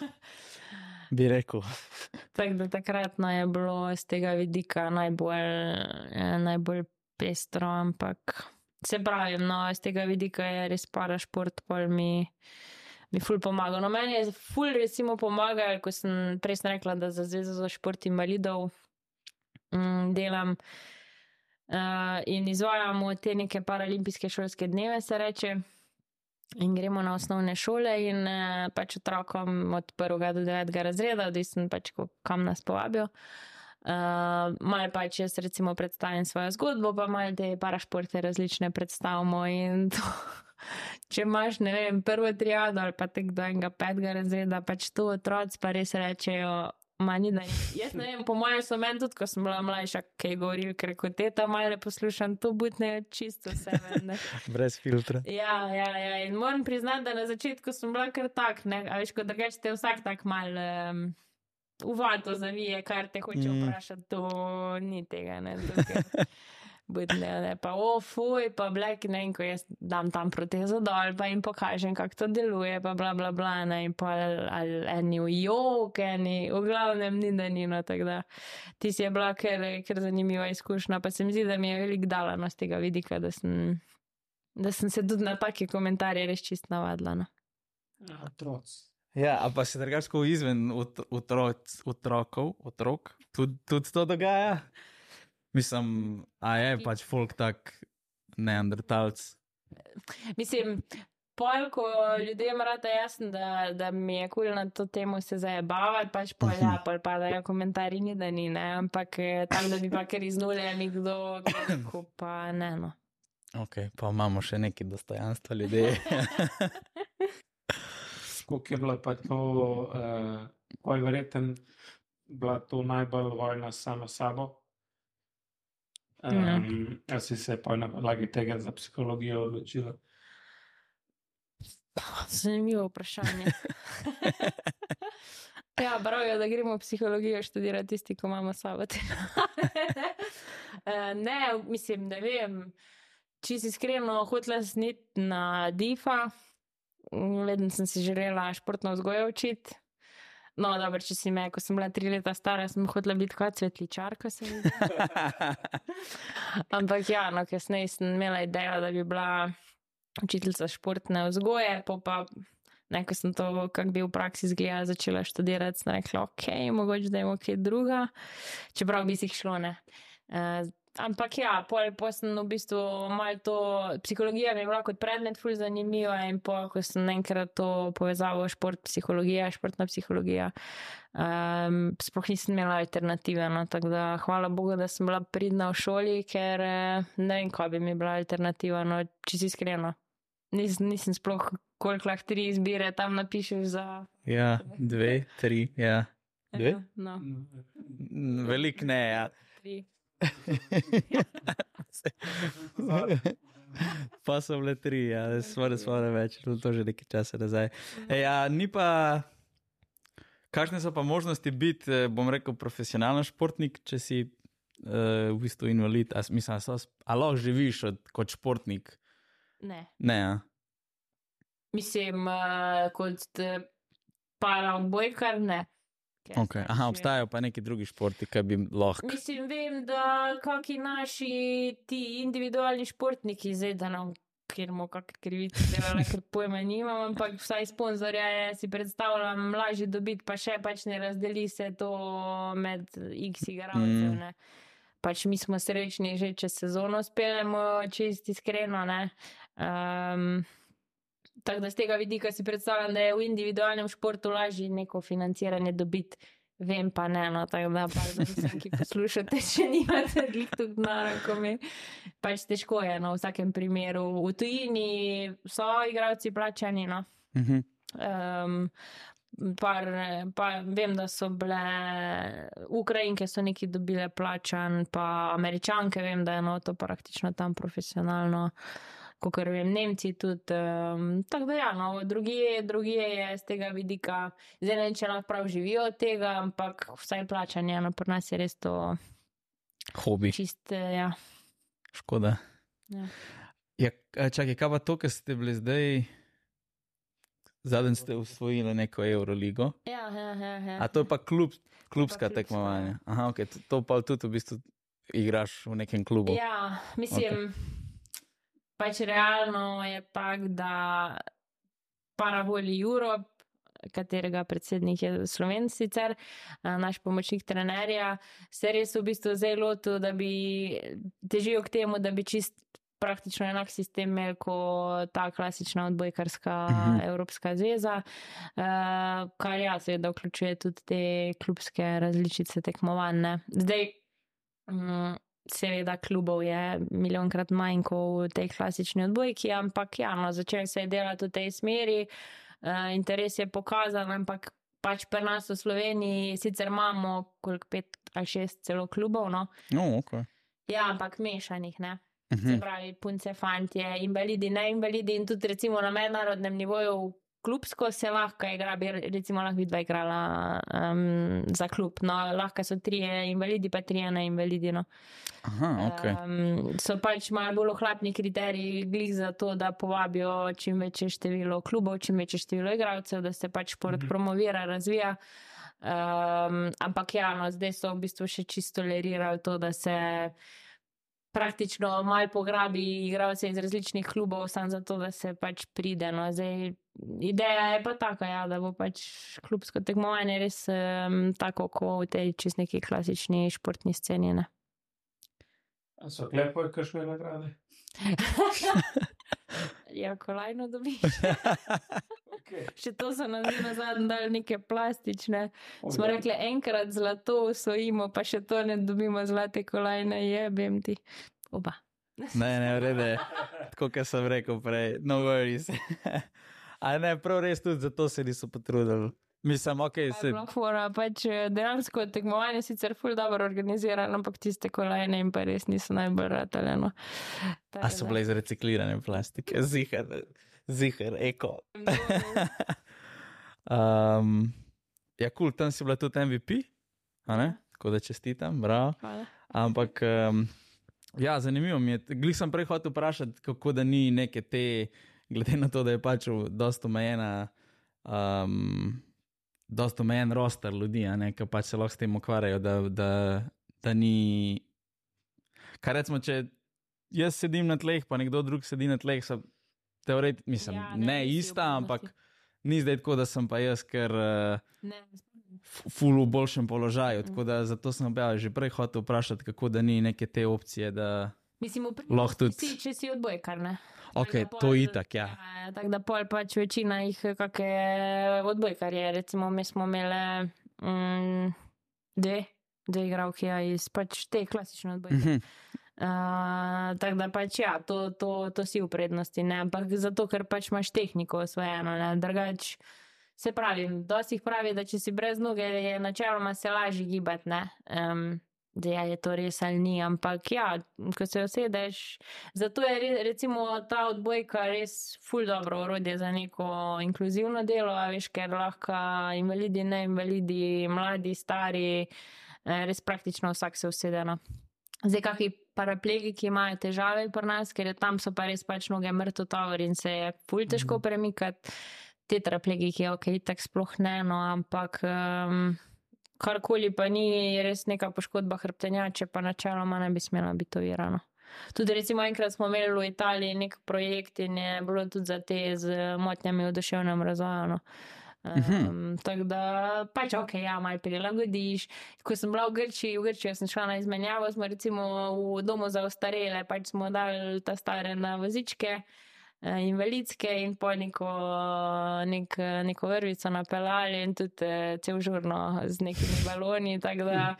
<laughs> bi rekel. Tako da takrat no, je bilo z tega vidika najbolj, najbolj pestro, ampak se pravi, no, z tega vidika je res para šport, pol mi mi ful pomaga. No, meni je ful recimo pomagal, ko sem prej rekla, da za Zvezo za šport invalidov mm, delam uh, in izvajamo te neke paralimpijske šolske dneve, se reče. In gremo na osnovne šole, in uh, pač otrokom od 1. do 9. razreda, odvisno pač, kam nas povabijo. Uh, malo pač jaz recimo predstavim svojo zgodbo, pa malo te parašporte različne predstavimo in to če imaš, ne vem, prvo triado ali pa tek do enega petega razreda, pač to otroci pa res rečejo. Manj, Jaz ne vem, po mojem so meni tudi, ko sem bila mlajša, kaj govorijo, ker kot teta malo poslušam, to butne čisto vse. <laughs> Brez filtra. Ja, ja, ja, in moram priznati, da na začetku sem bila kar tak, ne, a veš, kot da greš te vsak tak mal um, uvato zavije, kar te hoče mm. vprašati, to ni tega, ne. <laughs> Tukaj budne, ne pa ofuj, pa black, ne in ko jaz dam tam protezo dol, pa jim pokažem, kako to deluje, pa bla bla bla, ne in pa ali eni v jok, eni v glavnem ni da nino, tako da ti si je bila ker, ker zanimiva izkušnja, pa se mi zdi, da mi je velik dala no z tega vidika, da sem, da sem se tudi na take komentarje res čist navadila. No. Ja, otroc. Ja, pa se drugačko izven otroc, otrokov, otrok, tudi, tudi to dogaja. Mislim, a je pač folk tak neandertalc. Mislim, pol, ko ljudem rata jasno, da, da mi je kul na to temo se zajebavati, pač pol ja, pol padajo komentarji, ni da ni, ne, ampak eh, tam, da bi pa kar iz nule nekdo, ko pa ne, no. Ok, pa imamo še neki dostojanstva ljudi. <laughs> Kako je bilo pa to, uh, pol verjeten, bila to najbolj vojna sama sabo? Um, jaz si se pa na podlagi tega za psihologijo odločila. Zanimivo vprašanje. <laughs> Ja, pravijo, da gremo v psihologijo študirati tisti, ko imamo sabo te. <laughs> Eh, ne, mislim, ne vem. Če si iskreno hotela sniti na DIFA, vedno sem si želela športno vzgojo učiti. No, dobro, če si me, ko sem bila tri leta stara, sem hotela biti kot svetličarka. <laughs> Ampak ja, no, kasneje sem imela idejo, da bi bila učiteljica športne vzgoje, po pa nekaj sem to, kako bi v praksi izgledala, začela študirati, sem rekla, ok, mogoče da je kaj druga, čeprav bi si jih šlo ne. Uh, ampak ja, pol, pol sem v bistvu malo to, psihologija mi je bila kot predmet ful zanimiva in pol, ko sem enkrat to povezavo šport, psihologija, športna psihologija, um, sploh nisem imela alternative, no, tako da hvala Bogu, da sem bila pridna v šoli, ker eh, ne vem, kaj bi mi bila alternativa, no, če si iskreno. Nis, nisem sploh, koliko lahko tri izbire tam napišeš za. Ja, dve, tri, ja. Dve? Ja, no, Velik ne, ja. tri. <laughs> pa so bile tri, ja, svore, svore več, to že nekaj časa nazaj. Ej, a, ni pa, kakšne so pa možnosti biti, eh, bom rekel, profesionalen športnik, če si uh, v bistvu invalid, a, mislim, a, so, a lahko živiš od, kot športnik? Ne. Ne, ja. Mislim, uh, kot uh, para odbojkar, ne. Okay. sem Aha, že- obstajajo pa neki drugi športi, ki bi lahko. Mislim, vem, da kakšni naši ti individualni športniki, zdaj da nam, ker mu kakšne krivice delali, ker pojma nimam, ampak vsaj sponzorja je si predstavljam lažje dobiti, pa še pač ne razdeli se to med x igralcev. Mm. Pač mi smo srečni že, če sezono speljemo, čist iskreno. ne. Um, Tako da z tega vidika si predstavljam, da je v individualnem športu lažje neko financiranje dobiti. Vem pa ne, no, tako da pa vsem, ki poslušate, če nimate glih tu denarja, ko mi pač težko je, no, v vsakem primeru. V tujini so igravci plačani, no. Mhm. Um, par, pa vem, da so bile Ukrajinke, so neki dobile plačan, pa Američanke, vem, da je no, to praktično tam profesionalno. Kot vem, Nemci tudi. Um, tako da, ja, no, drugje, drugje je z tega vidika, zdaj ne vem, če lahko prav živijo od tega, ampak vsaj plačanje, no, pri nas je res to Hobi, čist, eh, ja. škoda. Ja. Ja, čakaj, kaj pa to, ker ste bili zdaj, zadnjič ste usvojili neko Euroligo? Ja, ja, ja, ja. A to je pa klub, klubska klubska, tekmovanja. Aha, ok, to, to pa tudi v bistvu igraš v nekem klubu. Ja, mislim, okay. Pač realno je tako, da Paravoli Europe, katerega predsednik je Slovenc sicer, a, naš pomočnik trenerja, se res v bistvu zdaj lotil, da bi težijo k temu, da bi čist praktično enak sistem imel kot ta klasična odbojkarska Mhm. Evropska zveza, uh, kar ja, seveda vključuje tudi te klubske različice tekmovanj. ne. Zdaj, mm, seveda, klubov je milijonkrat manj kot v tej klasični odbojki, ampak ja, no, začel se je delati v tej smeri, uh, interes je pokazan, ampak pač pri nas v Sloveniji sicer imamo koliko pet ali šest celo klubov, no. No, ok. Ja, ampak mešanih, ne. Se Mhm. pravi, punce, fantje, invalidi, ne invalidi in tudi recimo na mednarodnem nivoju klubsko se lahko igra, bi recimo lahko vidva igrala um, za klub. No, lahko so trije invalidi, pa trije ne invalidi. No. Aha, ok. Um, so pač malo bolj ohlapni kriteriji, glih za to, da povabijo čim večje število klubov, čim večje število igralcev, da se pač šport Mhm. promovira, razvija. Um, ampak ja, no, zdaj so v bistvu še čisto tolerirali to, da se praktično malo pograbi igralce iz različnih klubov, samo zato, da se pač pride. No. Zdaj, ideja je pa taka, ja, da bo pač klubsko tekmovanje res um, tako, kot v tej čist neki klasični športni sceni. Ne. A so klepo, kakšne nagrade? <laughs> ja, kolajno dobiš. <laughs> Okay. Še to so nam na zadnji dali neke plastične. Smo rekli, enkrat zlato usvojimo, pa še to ne dobimo zlate kolajne, jebem ti. Oba. Ne, ne, vrede. Tako kot sem rekel prej, no worries. <laughs> A ne, prav res tudi zato se niso potrudili. Mislim, ok, se. Fora, pač eh, dejansko tekmovanje sicer ful dobro organizirano, ampak tiste kolajne jim pa res niso najbolj rataljeno. A so bile iz reciklirane plastike, <laughs> zihar, zihar, eko. Um, <laughs> ja, kul, cool, tam si bila tudi MVP, a ne? Tako da čestitam, bravo. Hvala. Ampak, um, ja, zanimivo mi je. Glej, sem prej hotel vprašati, kako da ni neke te, glede na to, da je pač dosta omejena, um, dosta omejen roster ljudi, ki pač se lahko s tem ukvarjajo, da, da, da ni. Kaj rečemo, če jaz sedim na tleh, pa nekdo drug sedi na tleh, so teoretično, mislim, Ja, ne, ne, ista, ampak ni zdaj tako, da sem pa jaz, ker. Uh, Ne, ful v boljšem položaju. Tako da zato sem ja, že prej hotel vprašati, kako da ni neke te opcije. Da... Mislim, Lahko tudi- Si, če si odbojkar, ne? Ok, Tako da to itak, ja. Ja, Tako da pol pač večina jih kakšne odbojkarje, recimo mi smo imeli mm, dve, dve igralke ja, iz pač te klasične odbojke. Mhm. Uh, tako da pač ja, to, to, to si v prednosti, ne? ampak zato, ker pač imaš tehniko osvojeno, drugač. Se pravi, dosti jih pravi, da če si brez noge, je načeloma se lažje gibati, ne. Um, da je to res ali ni, ampak ja, ko se usedeš, zato je re, recimo ta odbojka res ful dobro orodje za neko inkluzivno delo, veš, ker lahko invalidi, ne invalidi, mladi, stari, eh, res praktično vsak se usede. No. Zdaj, kakšni paraplegiki imajo težave pri nas, ker je tam so pa res pač noge mrtvo tovor in se je ful težko premikati. Tetraplegiki, ok, tako sploh ne, no, ampak um, karkoli pa ni res neka poškodba hrbtenjače, pa načeloma ne bi smela biti ovirano. Tudi recimo enkrat smo imeli v Italiji nek projekt in je bilo tudi za te z motnjami v duševnem razvoju. No. Um, tako da pač ok, ja, malo prilagodiš. Ko sem bila v Grčiji, v Grčiji sem šla na izmenjavo, smo recimo v domu za ostarele, pač smo dali ta stare na vozičke, invalidske in po neko, nek, neko vrvico napeljali in tudi eh, cel žurno z nekimi baloni. Tako da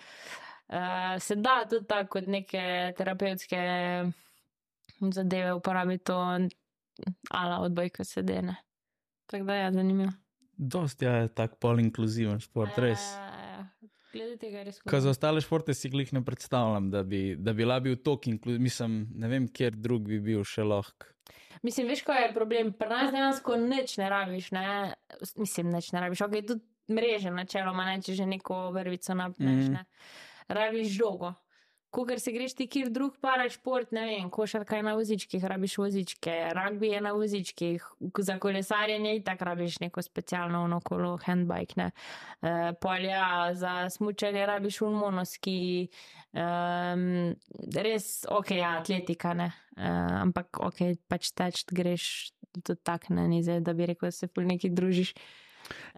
uh, se da tudi tako kot neke terapevtske zadeve uporabiti to ala odbojko sedene. Tako da je zanimivo. Dost ja, je tak pol inkluziven šport, res. Ja, Glede tega res Kaj za ostale športe si glih ne predstavljam, da bi, da bi bila bil tok mislim, ne vem, kjer drug bi bil še lahko. Mislim, veš, kaj je problem? Pri nas dejansko nič ne rabiš, ne? Mislim, nič ne rabiš. Ok, tudi mreže načeloma, ne, če že neko vrvico napneš, Mhm. ne. Rabiš žogo. Ko se greš ti kjer drug para šport, ne vem, košarka je na vozičkih, rabiš vozičke, rugby je na vozičkih, za kolesarjenje itak rabiš neko specialno ono kolo, handbike, ne. E, polja za smučanje rabiš un monoski, um, res, ok, ja, atletika, ne. E, ampak ok, pač teč greš tudi tak, ne, ni zdaj, da bi rekel, da se pol neki družiš.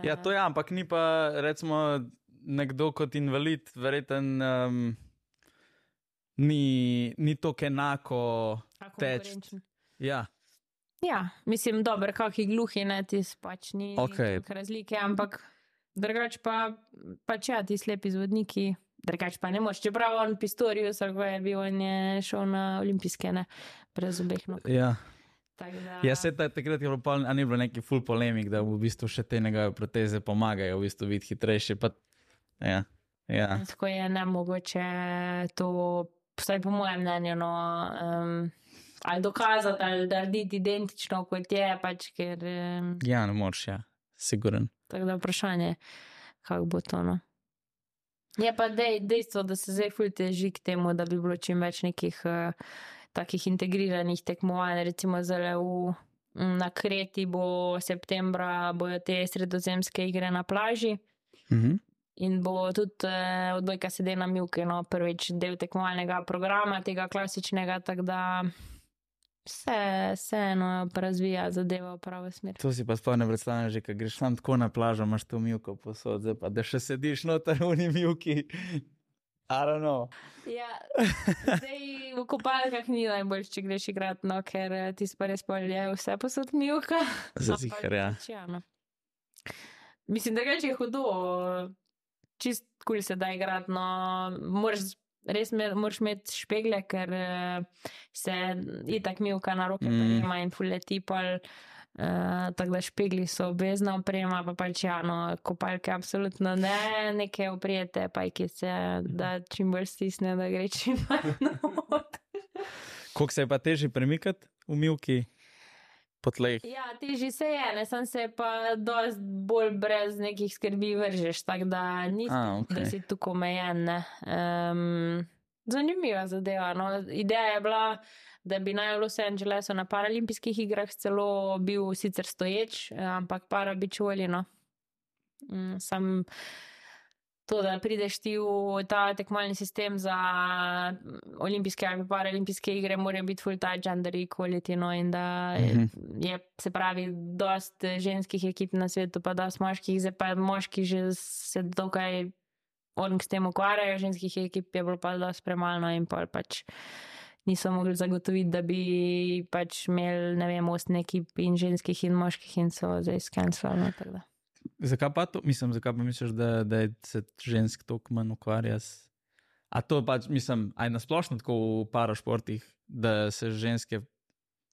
Ja, to je, ampak ni pa, recimo, nekdo kot invalid, verjeten, um, ni, ni tako enako teč. Ja, Ja, mislim, dobro, kakšni gluhi, ne, ti pač ni okay. razlike, ampak drugač pa, pač ja, ti slepi zvodniki, drugač pa ne moš. Čeprav on Pistorius, ali ko je bil, on je šel na olimpijske, ne, brez obeh nog. ja. Da, Ja, se ta, takrat je bilo, pol, a ni bilo neki full polemik, da v bistvu še te njegove proteze pomagajo, v bistvu biti hitrejši. Pa, ja, ja. Tako je nemogoče to, vsaj po mojem mnenju, no, um, ali dokazati, ali narediti identično kot je, pač ker. Um, ja ne moreš, ja, siguren. Tako da vprašanje, kako bo to. No. Je pa dej, dejstvo, da se zdaj fulj teži k temu, da bi bilo čim več nekih uh, takih integriranih tekmovanj, recimo zdaj v. Na Kreti bo septembra, bojo te sredozemske igre na plaži Mhm. In bo tudi eh, odbojka sedena Mjuki, no, prvič del tekmovalnega programa, tega klasičnega, tako da se vseeno razvija zadeva v pravo smer. To si pa sploh ne predstavljam, že ko greš tam tako na plažo, imaš to milko posod, zdaj pa da še sediš noter v njih milki. I don't know. Ja, zdaj v kopalkah ni najbolj, če greš igrati, no, ker eh, ti pa res polje vse posod milka. Za zihar, ja. ja, no. Mislim, da je hudo, čist kul cool se da igrati, no, moraš. Res me, moraš imeti špegle, ker uh, se itak milka na roke Mm. mm. in fuleti pol. Uh, tako da špegli so obvezna oprema, pa pač ja, no, kopalke absolutno ne, neke oprijete pajkice, da čim bolj stisne, da gre čim manj. Koliko se je pa težje premikati v milki? Po tleh. Ja, teži se je, ne sem se pa dost bolj brez nekih skrbi vržeš, tako da nisi, A, okay. da si tukaj omejen. Um, zanimiva zadeva. No. Ideja je bila, da bi naj v Los Angelesu na paralimpijskih igrah celo bil sicer stoječ, eh, ampak parabičuali. No. Mm, Sam to, da prideš ti v ta tekmovalni sistem za mm, olimpijske ali paralimpijske igre, mora biti full time gender equality. No, in da je, Mhm. je, se pravi, dost ženskih ekip na svetu, pa dost moških, zdaj pa moški že se dokaj on s tem ukvarjajo, ženskih ekip je bilo pa dost premalo no, in pol pač. Niso mogli zagotoviti, da bi pač imeli, ne vem, osem ekip in ženskih in moških in so zdaj skenirali. Zakaj pa to, mislim, zakaj pa misliš, da, da se žensk toliko manj ukvarja s. A to pač, mislim, aj nasplošno tako v parašportih, da se ženske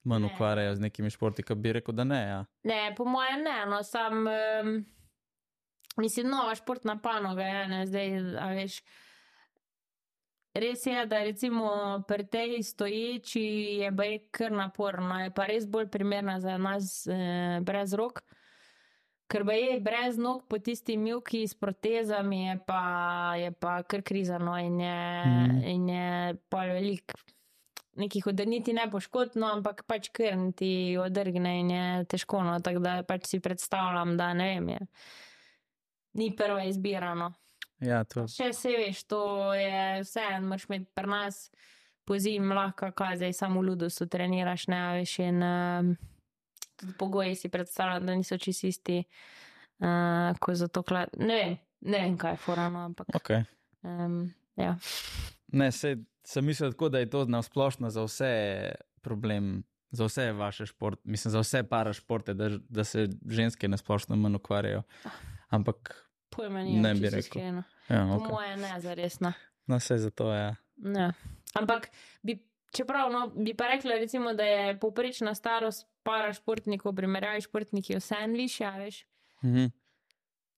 manj Ne. ukvarjajo z nekimi športi, ki bi rekel, da ne. Ja. Ne, po mojem ne, no, sam, um, mislim, nova športna panoga je, ne, zdaj, a veš. Res je, da recimo pri tej stoječi je baj kar naporno, je pa res bolj primerna za nas eh, brez rok. Ker pa je brez nog po tisti milki s protezami, je pa, je pa kar krizano in je, mm. in je pa velik. Nekih odrniti ne poškodno, ampak pač krn ti odrgne in je težko. No, tako da pač si predstavljam, da ne vem, je. ni prva izbira. No. Ja, to, Še se veš, to je vse, moraš imeti pri nas po zim lahko, kaj zdaj samo v ludusu treniraš, ne veš in um, tudi pogoji si predstavljam, da niso čisto isti, uh, ko za to klad. Ne vem, ne vem, kaj je forano, ampak. okay. Um, ja. Ne, se, sem mislil tako, da je to na splošno za vse problem, za vse vaše športe, mislim, za vse parašporte, da, da se ženske na splošno manj ukvarjajo. Ampak, Pojma ni, Ne bi rekel. ja, Po okay. moje ne, zaresno. no, vse za to je. Ja. Ne. Ampak bi, čeprav no, bi pa rekla, recimo, da je povprečna starost para športnikov, primerjavi športniki, vseeno višja, veš. Mhm.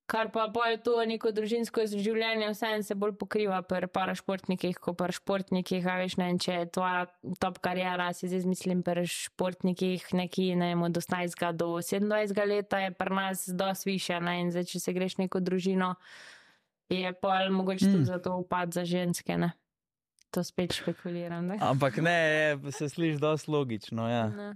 Kar pa je to neko družinsko življenje, vseeno se bolj pokriva pri parašportnikih, kot pri športnikih. A veš, ne vem, če je tvoja top karijera, si zdaj mislim, pri športnikih neki, ne vem, od 18 do 27 leta je pri nas dosti više. Ne? In zdaj, če se greš neko družino, je pa mogoče Mm. tudi zato upad za ženske. Ne? To spet špekuliram. Ne? Ampak ne, je, se sliši dosti logično. Ja. Ne.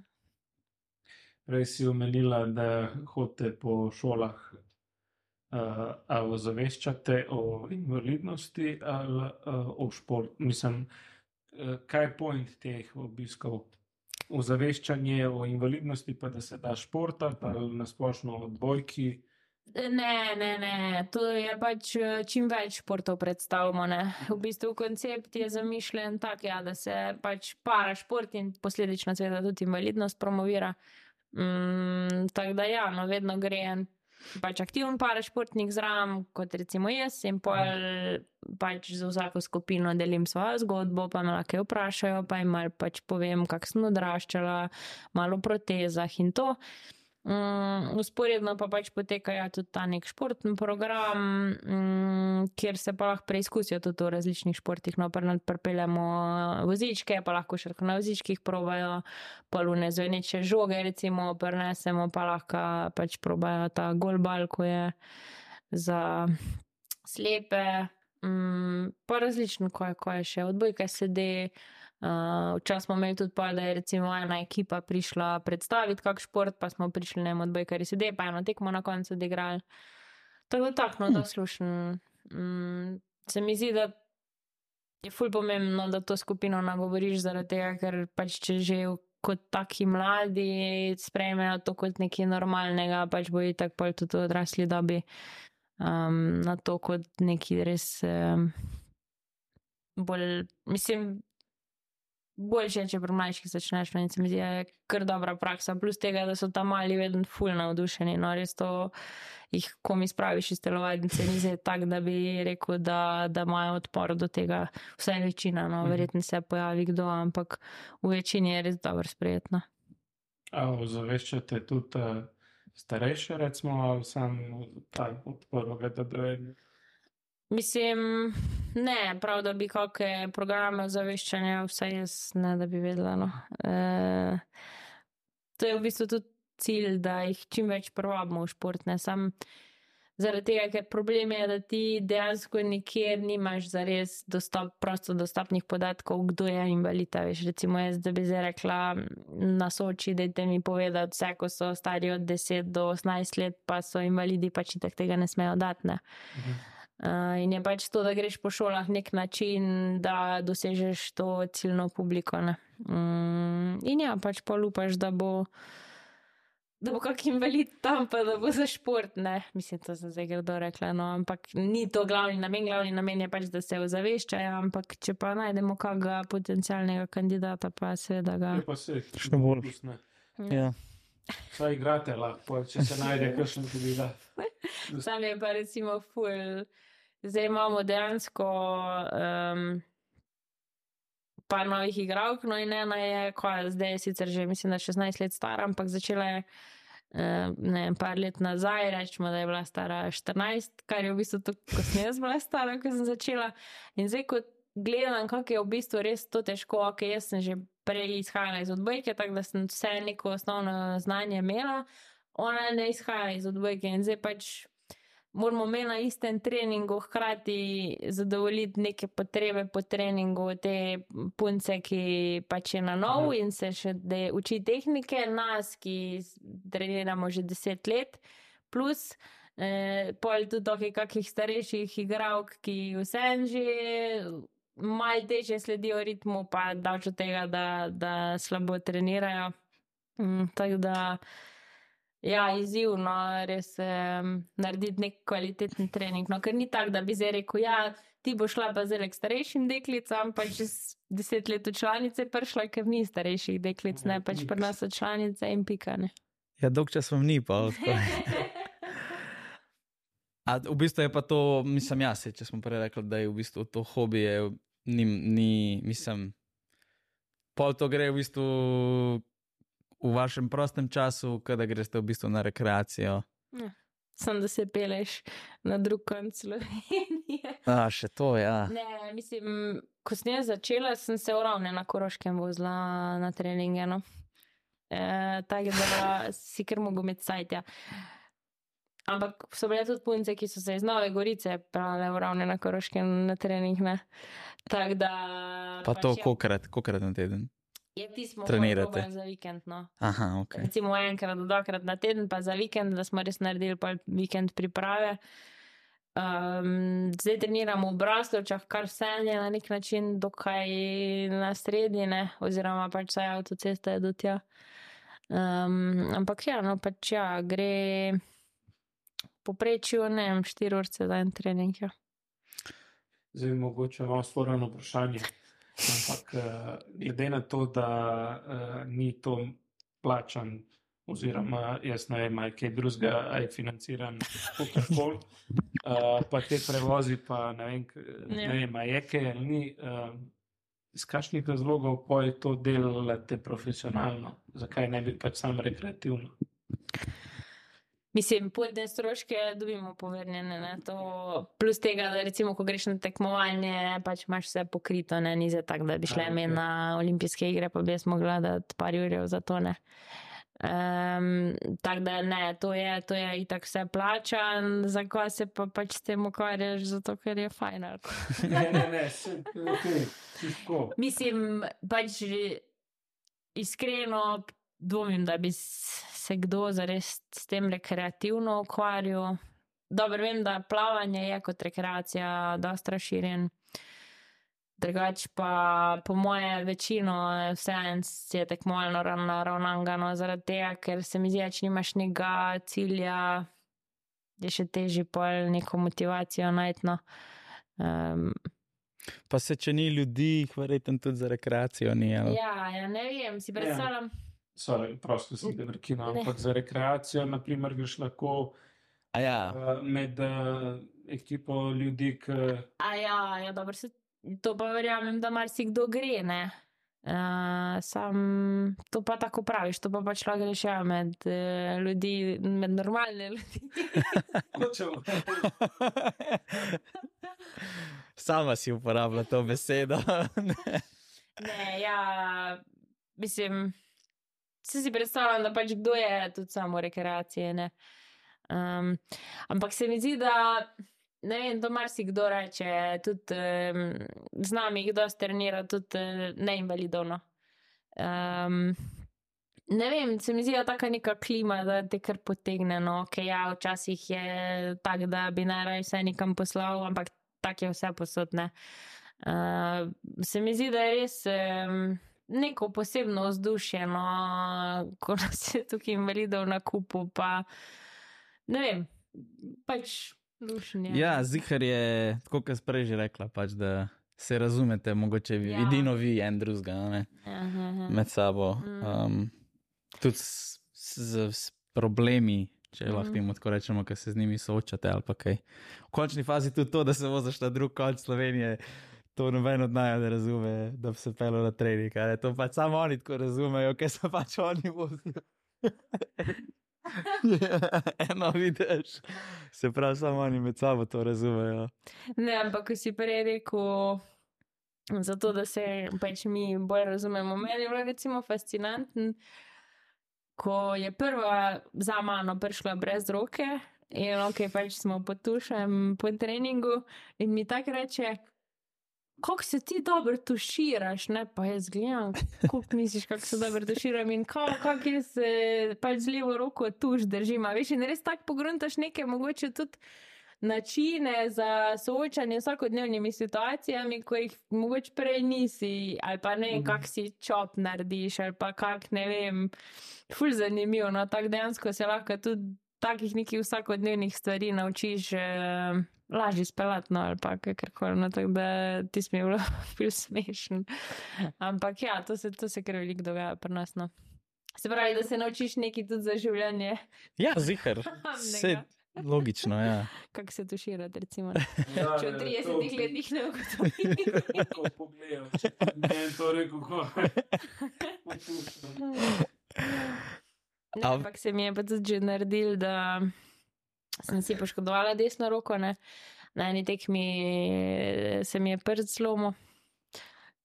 Prej si omenila, da hodite po šolah, uh, ali ozaveščate o invalidnosti ali uh, o športu. Mislim, uh, kaj je point teh obiskov? Ozaveščanje o invalidnosti, pa da se da športati, ali nasplošno o dvojki. Ne, ne, ne, to je pač eh, čim več športov predstavljamo. Ne. V bistvu koncept je zamišljen tak, ja, da se pač para šport in posledično tudi invalidnost promovira. Mm, tako da ja, no, vedno gre en pač aktiven parašportnik zraven, kot recimo jaz, in pol pač za vsako skupino delim svojo zgodbo, pa me lahko vprašajo, pa jim pač povem, kak sem odraščala, malo o protezah in to. Um, usporedno pa pač poteka ja, tudi ta nek športni program, um, kjer se pa lahko preizkusijo tudi v različnih športih. No, Pripeljemo vozičke, pa lahko še na vozičkih probajo, polune zveneče žoge, recimo, prenesemo pa lahko pač probajo ta golbal, ko je za slepe. Um, pa različno, ko je, ko je še odbojka sedi. Uh, Včasih smo imeli tudi pa, da je recimo ena ekipa prišla predstaviti kak šport, pa smo prišli ne vem, odbojkari sedi, pa eno tekmo na koncu odigrali. Tako da tako, no, Hmm. da slušam. Mm, se mi zdi, da je ful pomembno, da to skupino nagovoriš zaradi tega, ker pač če že kot taki mladi sprejmejo to kot nekaj normalnega, pač bojo tako pol tudi odrasli dobi um, na to kot neki res um, bolj, mislim, boljše, je, če pri mlajših začneš, in se mi zdi, da je kar dobra praksa, plus tega, da so tam mali vedno ful navdušeni, no res to jih komi spraviš iz telovadnice, ni zdaj tak, da bi rekel, da, da imajo odpor do tega, vsaj večina, no, Mhm. verjetno se pojavi kdo, ampak v večini je res dobro sprejetno. A ozaveščate tudi uh, starejše, recimo, samo ta od prvega do devetega? Mislim, ne, prav, da bi kakšne programe ozaveščanja, vsaj jaz ne, da bi vedela. No. E, to je v bistvu tudi cilj, da jih čim več privabimo v šport. Ne sam zaradi tega, ker problem je, da ti dejansko nikjer nimaš zares dostop, prosto dostopnih podatkov, kdo je invalid. Veš, recimo jaz, da bi zdaj rekla na Soči, dajte mi povedati, vse, ko so stari od 10 do 18 let, pa so invalidi, pač tako tega ne smejo dati. Ne. Uh, in je pač to, da greš po šolah nek način, da dosežeš to ciljno publiko. ne. Mm, in ja, pač pa upaš, da bo, da bo kak invalid tam, pa da bo za šport. Ne. Mislim, to sem zdaj grdo rekla, no, ampak ni to glavni namen. Glavni namen je pač, da se ozaveščajo, ampak če pa najdemo kakega potencialnega kandidata, pa seveda ga. Je pa se, Še bolj. dopustne. Ja. Saj igrate lahko, če se najde kakšen kandidat. <laughs> Sam je pa recimo ful. Zdaj imamo dejansko um, par novih igralk, no in ena je, ko je zdaj je sicer že, mislim, da 16 let stara, ampak začela je ne vem, par let nazaj, rečemo, da je bila stara 14, kar je v bistvu tako, ko sem jaz bila stara, ko sem začela. In zdaj, ko gledam, kako je v bistvu res to težko, ok, jaz sem že prej izhajala iz odbojke, tako da sem vse neko osnovno znanje imela, ona ne izhaja iz odbojke in zdaj pač moramo imeti na istem treningu hkrati zadovoljiti neke potrebe po treningu te punce, ki pač je na nov Aha. in se še de, uči tehnike, nas, ki treniramo že deset let, plus eh, pol tudi toki kakih starejših igralk, ki vsem že malo teže sledijo ritmu, pa davč od tega, da, da slabo trenirajo. Mm, tako da Ja, izzivno je res um, narediti nek kvaliteten trening. No, ker ni tako, da bi zdaj rekel, ja, ti bo šla pa zdaj k starejšim deklicam, pa čez deset let v članice prišla, ker ni starejših deklic, ne pač pri nas so članice in pikane. ja, dolg čas vam ni, pa tako. <laughs> A v bistvu je pa to, mislim, jaz, če smo prej rekli, da je v bistvu to hobi, je, ni, ni, mislim, pol to gre v bistvu v vašem prostem času, kada greste v bistvu na rekreacijo. Sam da se peleš na drug konc Slovenije. <laughs> A, še to, ja. Ne, mislim, ko sem jaz začela, sem se uravne na Koroškem vozila na treninge. No. E, tako da <laughs> si kar mogo imeti sajtja. Ampak so bile tudi punce, ki so se iz Nove Gorice pravile uravne na Koroškem na trening. ne. Tako da. Pa to, pač je- kokrat, kokrat na teden. Je tismo trenirate? trenirate za vikend. No. Aha, ok. Recimo enkrat do dvakrat na teden, pa za vikend, da smo res naredili pa vikend priprave. Um, zdaj treniramo v Braslovčah, kar vse je na nek način dokaj na sredine, oziroma pač vsaj avtocesta je do tja. Um, ampak ja, no pač ja, gre poprečju, ne vem, 4 ure za en trening. Ja. Zdaj, mogoče malo sporno vprašanje. Ampak eh, glede na to, da uh, ni to plačan, oziroma jaz ne vem, kaj drugega, je financiran, kakorkoli, uh, pa te prevozi, pa ne vem, ne Ja. vem je kaj ali ni. Uh, iz kakšnih razlogov pa je to delate profesionalno? Zakaj ne bi pač sam rekreativno? Mislim, potne stroške dobimo povrnjene. Ne? To, plus tega, da recimo, ko greš na tekmovanje, pač imaš vse pokrito, ne ni za tako, da bi šla A, ime okej. na olimpijske igre, pa bi jaz mogla dati par jurjev za to. Ne? Um, tako da ne, to je, to je itak vse plačan, za ko se pa pač s tem ukvarjaš, zato ker je fajn. <laughs> ne, ne, ne, se, okay, čisto. Mislim, pač iskreno dvomim, da bi se kdo zares s tem rekreativno ukvarjal. Dobro, vem, da plavanje je kot rekreacija dosta razširjen. Drugač pa, po moje, večino vseeno je tekmovalno naravnano, no, zaradi tega, ker se mi zdi, da če nimaš nekega cilja, je še težje pol neko motivacijo najti. No. Um, Pa se, če ni ljudi, verjetno tudi za rekreacijo ni. ali? ja, ja, ne vem, si predstavljam. Sorry, prosto si te prekinil, Ne. ampak za rekreacijo, naprimer, greš lahko A ja, uh, med uh, ekipo ljudi, ki A ja, ja dobro, se, to pa verjamem, da marsikdo gre, ne. Uh, sam to pa tako praviš, to pa pač lahko greš ja, med uh, ljudi, med normalne ljudi. <laughs> hočejo. <laughs> Sama si uporablja to besedo. <laughs> ne, ja, mislim, se si predstavljam, da pač kdo je tudi samo rekreacije. Ne? Um, ampak se mi zdi, da ne vem, to marsikdo reče, tudi um, z nami, kdo strenira, tudi uh, neinvalidovno. Um, ne vem, se mi zdi, da taka neka klima, da te kar potegne. No, okay, ja, včasih je tako, da bi najraje vse nekam poslal, ampak tako je vse posodne. Uh, se mi zdi, da je res. Um, neko posebno vzdušje, no, ko nas je tukaj invalidov na kupu, pa ne vem, pač dušenje. Ja, zihar je, tako kot sem prej že rekla, pač, da se razumete, mogoče Ja. edino vi, en drugega, ne, Aha, aha. med sabo. Mm. Um, tudi s, s, s problemi. Če Mhm. lahko temu tako rečemo, ki se z njimi soočate, ali pa kaj. V končni fazi tudi to, da se voziš na drug konec Slovenije, to noben od naj ne razume, da bi se pelo na trening. a ne. To pač samo oni tako razumejo, ker so pač oni vozijo. <laughs> <laughs> Eno vidiš, se pravi, samo oni med sabo to razumejo. Ne, ampak ko si prej rekel, zato da se pač mi bolj razumemo. Meni je bilo recimo fascinantno, ko je prva za mano prišla brez roke in ok, pač smo potušem po treningu in mi tako reče. Kako se ti dobro tuširaš, ne pa jaz gledam, kako misliš, kako se dobro tuširam in kako kak jaz eh, pač z levo roko tuš držim. Veš, in res tako pogruntaš neke mogoče tudi načine za soočanje s vsakodnevnimi situacijami, ko jih mogoče prej nisi, ali pa ne, Mhm. kak si čop narediš, ali pa kak ne vem, ful zanimivo. No, tako dejansko se lahko tudi takih nekih vsakodnevnih stvari naučiš. Eh, Lažje speljati, no, ali pa kakorkoli, no, tako da ti smo bili ful <laughs> smešni. Ampak ja, to se, to se kar veliko dogaja pri nas. No. Se pravi, da se naučiš nekaj tudi za življenje, Ja, zihar. Vse Nega. logično, ja. kako se tuširati, recimo. <laughs> Ja, Če v ne, 30 to- letih ne <laughs> ugotoviš. Ko pogledam, če ne to rekel, ko Ne, Am- ampak se mi je pa tudi že naredil, da sem si poškodovala desno roko. Ne. Na eni tekmi se mi je prst zlomil,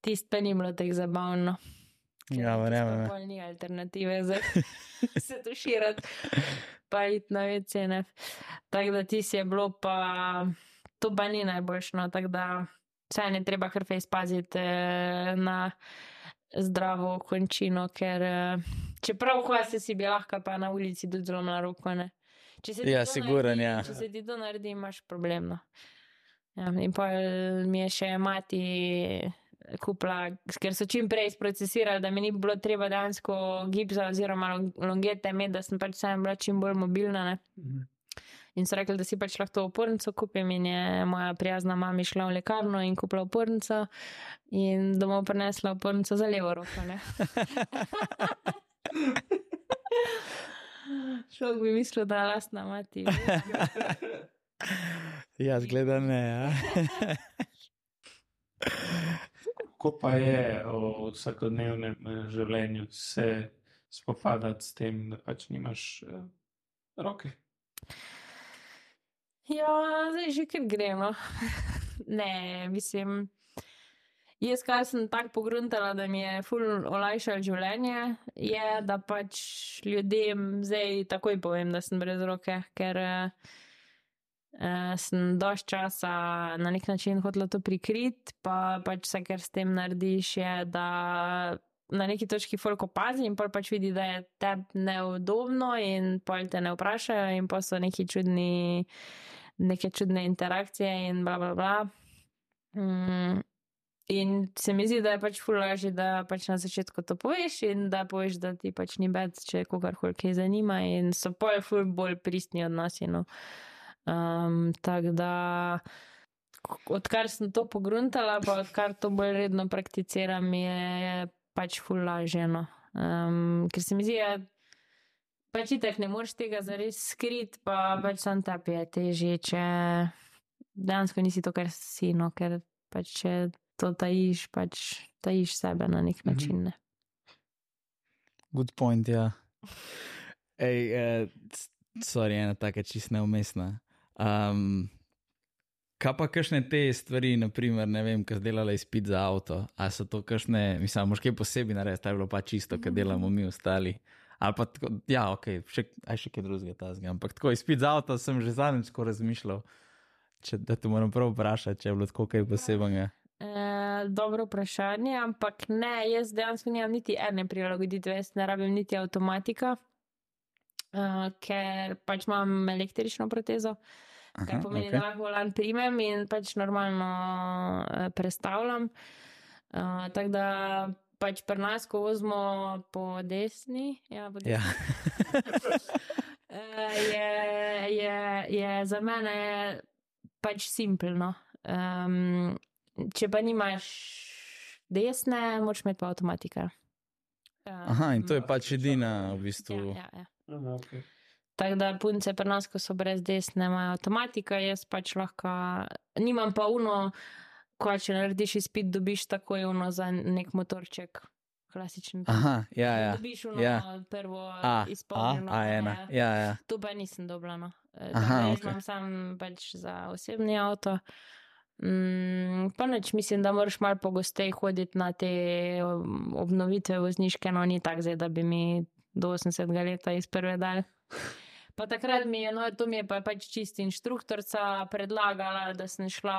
tisto pa ni bilo tako zabavno. Ja, verjamem, ja. pol Ni alternative za <laughs> se tuširati, pa iti na vecene. Tako da ti si je bilo pa, to pa ni najboljše, no, tako da vse ne treba kar fejs paziti eh, na zdravo končino, ker eh, čeprav ko se si bi lahko pa na ulici tudi zelo na roko. Ne? Če se ti Ja, to siguren, naredi, ja. Če se ti to naredi, imaš problem. No. Ja, in pa mi je še mati kupila, ker so čim prej sprocesirali, da mi ni bilo treba dejansko gipsa oziroma long- longete imeti, da sem pač sama bila čim bolj mobilna. Ne? In so rekli, da si pač lahko opornico kupim. In je moja prijazna mama šla v lekarno in kupila opornico, in domov prinesla opornico za levo roko. <laughs> <laughs> Šok bi mislil, da je lastna mati. <laughs> Ja, zgleda ne. Ja. <laughs> Kako pa je v vsakodnevnem eh, življenju se spopadati s tem, da pač nimaš uh, roke? Ja, zdaj že kar gremo. <laughs> ne, mislim. Jaz, kar sem tako pogruntala, da mi je ful olajšalo življenje, je, da pač ljudem zdaj takoj povem, da sem brez roke, ker uh, sem dož časa na nek način hotela to prikriti, pa pač vse, kar s tem narediš, je, da na neki točki folk opazi in pol pač vidi, da je tebi neudobno in pol te ne vprašajo in pa so neki čudni, neke čudne interakcije in bla bla bla. Mm. In se mi zdi, da je pač fulaži, da pač na začetku to poveš in da poveš, da ti pač ni bed, če kogarkoli kaj zanima in so pol ful bolj pristni odnosi. No. Um, Tako da, odkar sem to pogruntala, pa odkar to bolj redno prakticiram, je, pač fulaži. No. Um, ker se mi zdi, da pač itek ne moreš tega zares skriti, pa pač sam tebi je težje, če dejansko nisi to, kar si, no, ker pač če to tajiš, pač tajiš sebe na nek Mhm. način. Ne. Good point, ja. Ej, uh, sorry, ena taka čist neumestna. Um, Kaj pa kakšne te stvari, naprimer, ne vem, kaj delala izpit za avto, ali so to kakšne, mislim, možje posebej narediti, to je bilo pa čisto, kaj delamo mi ostali. Ali pa tako, ja, ok, še, aj še kaj drugega ta zgam. Ampak tako izpit za avto sem že zadnjič razmišljal, če, da te moram prav vprašati, če je bilo tako kaj posebnega. E, dobro vprašanje, ampak ne, jaz dejansko nimam niti ene prilagoditve, jaz ne rabim niti avtomatika, uh, ker pač imam električno protezo. Kar pomeni, okay. da lahko volan primem in pač normalno uh, prestavljam. Uh, tako da pač pri nas, ko vozimo po desni, ja, po desni. Ja. <laughs> je, je, je za mene pač simpelno. Um, če pa nimaš desne, moraš imeti pa avtomatika. Um, Aha, in to je pač edina v bistvu. Ja, ja, ja. Aha, okay. Tako da punce pri nas, ko so brez desne, imajo avtomatika, jaz pač lahko, nimam pa uno, ko če narediš izpit, dobiš takoj uno za nek motorček. Klasičen. Aha, ja, ja. Dobiš uno ja. prvo A, a, izpolnjeno. a ena. ja. Ja, ja. To pa nisem dobila. No. E, Aha, da jaz imam sam pač za osebni avto. Mm, pa neč mislim, da moraš malo pogosteje hoditi na te um, obnovitve vozniške, no ni tako zdaj, da bi mi do 80 leta iz prve dal. Pa takrat mi je, no to mi je pa pač čist inštruktorica predlagala, da sem šla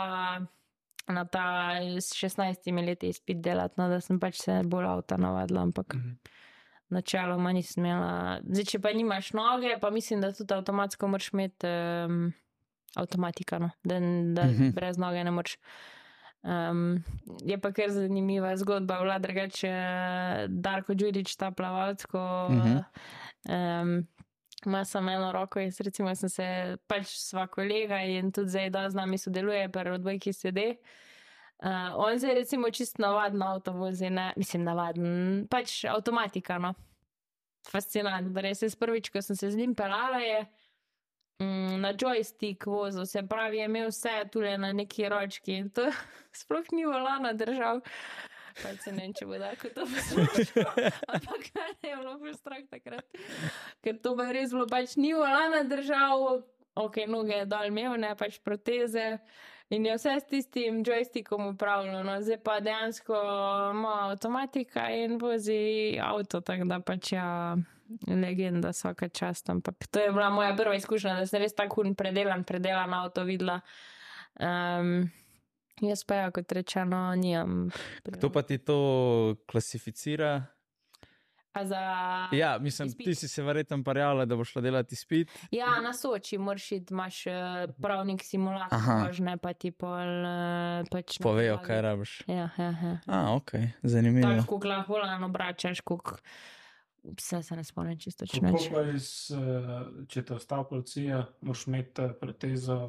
na ta s 16 leti izpit delati, no, da sem pač se bolj avta navadila, ampak Mhm. načeloma nisem imela. Zdaj, če pa nimaš noge, pa mislim, da tudi avtomatsko moraš imeti um, avtomatika, no? da, da uh Mhm. -huh. brez noge ne moreš. Um, je pa kar zanimiva zgodba, vlada drugače, Darko Đurič, ta plavalc, ko Mhm. um, ima samo eno roko. Jaz recimo sem se pač sva kolega in tudi zdaj, da z nami sodeluje, pa odbojki sede. Uh, on je recimo čist navaden avto vozi, ne, mislim navaden, pač avtomatika, no. Fascinantno, res je prvič, ko sem se z njim pelala, je na joystick vozil, se pravi, je imel vse tule na neki ročki in to <laughs> sploh ni volana držal. Pač se ne vem, če bo tako to poslušal, <laughs> ampak <laughs> ne je bilo bolj strah takrat. Ker to bi res bilo, pač ni volana držal, ok, noge je dol imel, ne pač proteze. In je vse s tistim joystickom upravljeno, no, zdaj pa dejansko ima avtomatika in vozi avto, tako da pač ja, legenda vsaka čast. Ampak to je bila moja prva izkušnja, da sem res tako hun predelan, predelan avto videla. Um, jaz pa ja, kot rečeno, nimam. Kdo pa ti to klasificira? A za. Ja, mislim, izpit? ti si se verjetno parjala, da boš šla delati izpit. Ja, na Soči moraš iti, imaš eh, pravnik simulator, Aha. možne pa ti pol. eh, Pač Povejo, kaj rabiš. Ja, ja, ja. A, ok, zanimivo. Tako lahko volano obračaš, kuk. Vse se ne spomnim čisto iz, eh, če te ostala policija, moraš imeti eh, protezo.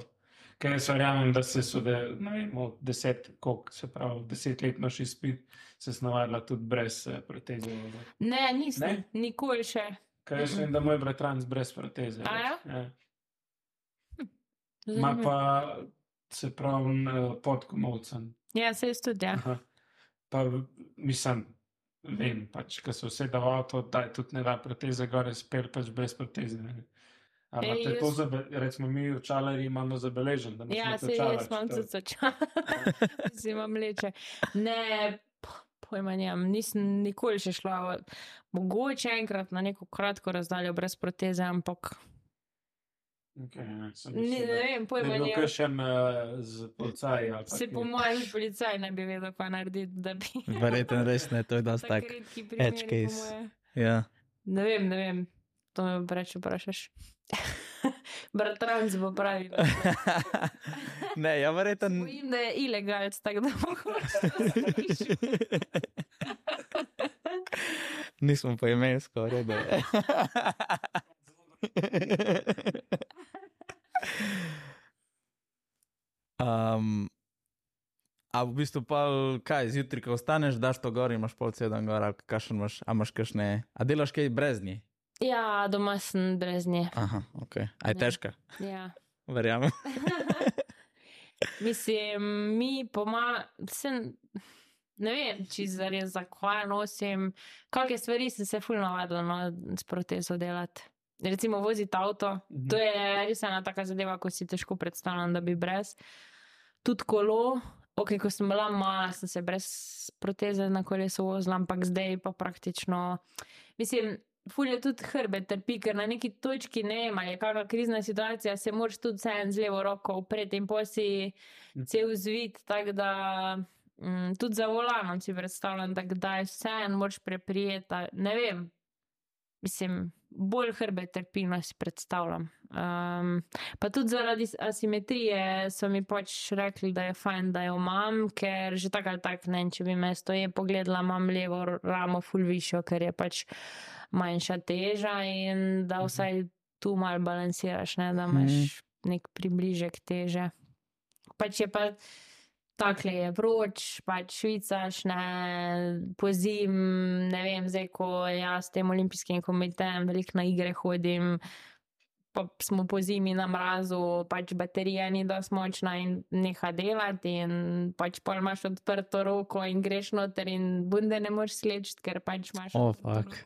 Ker jaz verjamem, da se so, da, ne vem, od deset, koliko se pravi, deset let imaš izpit, se snavadila tudi brez eh, proteze. Ne, nisem, Ne? nikoli še. Ker jaz vem, da moj bratranc brez proteze. A ja? ja. Ma pa se pravi pod komovcem. Ja, se jaz tudi, ja. Aha. Pa mislim, vem, pač, ko se vse da v avto, da je tudi ne da proteze gore, spel pač brez proteze. ne. A Ej, imate to, zabe, recimo mi v čalarji imamo zabeležen, da Ja, imate se jaz imam tudi začela. <laughs> Si imam leče. Ne, pojma nimam, nisem nikoli še šla. Mogoče enkrat na neko kratko razdaljo brez proteze, ampak Okay, ja, sem ne, ne da- vem, pojma nimam. kakšen uh, z policaji. ali pa Se po mojem policaj ne bi vedel, kaj narediti, da bi. Verjetno res ne, to je dosti tak. Edge case. Ja. Ne vem, ne vem. To me preveč vprašaš. <laughs> Bratranc bo pravi. <laughs> ne, ja, verjetno. Bojim, da je ilegalc, tako da mogoče. <laughs> Nismo po imensko, redo. Um, a v bistvu pa, kaj, zjutraj, ko ostaneš, daš to gor in imaš pol dan gor, ali kakšen imaš, a imaš kakšne, a delaš kaj brez nje? Ja, doma sem brez nje. Aha, ok. A je Ja. težka, Ja. <laughs> verjamem. <laughs> Mislim, mi poma, sem, ne vem, če zares zakaj nosim, kakšne stvari sem se fulno navadila no, s protezo delati. Recimo voziti avto, Mhm. to je res ena taka zadeva, ko si težko predstavljam, da bi brez. tudi kolo. Ok, ko sem bila mala, sem se brez proteze na kolesu vozila, ampak zdaj pa praktično. Mislim, fulje tudi hrbe trpi, ker na neki točki ne vem, ali je kakšna krizna situacija, se moraš tudi vseeno z levo roko upreti in posi cel zvit, tako da. Mm, tudi za volanom si predstavljam, da kdaj vseeno moraš preprijeti. Ne vem, mislim, bolj hrbe trpino si predstavljam. Um, pa tudi zaradi asimetrije so mi pač rekli, da je fajn, da jo imam, ker že tako ali tako ne, če bi me stoje pogledala, imam levo ramo ful višjo, ker je pač manjša teža in da vsaj tu mal balansiraš, ne, da imaš nek približek teže. Pač je pa. Takle je vroč, pač švicaš, ne pozim, ne vem, zdaj ko jaz s tem olimpijskim komitejem veliko na igre hodim, pa smo po zimi na mrazu, pač baterija ni dosti močna in neha delati in pač pol imaš odprto roko in greš noter in bunde ne moreš slečiti, ker pač imaš. O, fak.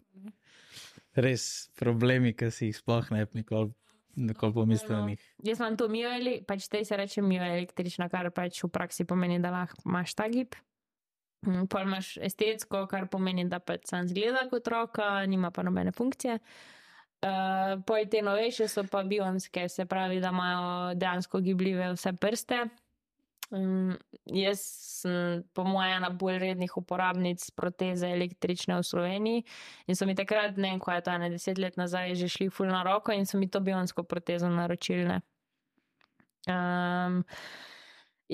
Res problemi, ki si jih sploh ne bi nikoli Nikoli pomislil. Jaz imam to mijo, pač te se reče mijo električna, kar pač v praksi pomeni, da lahko imaš ta gib. Mm, pol imaš estetsko, kar pomeni, da pač sam zgleda kot roka, nima pa nobene funkcije. Uh, pol te novejše so pa bionske, se pravi, da imajo dejansko gibljive vse prste. Um, jaz sem, po mojem, ena bolj rednih uporabnic proteze električne v Sloveniji in so mi takrat, ne vem, ko je to ena deset let nazaj, že šli ful na roko in so mi to bionsko protezo naročili. Um,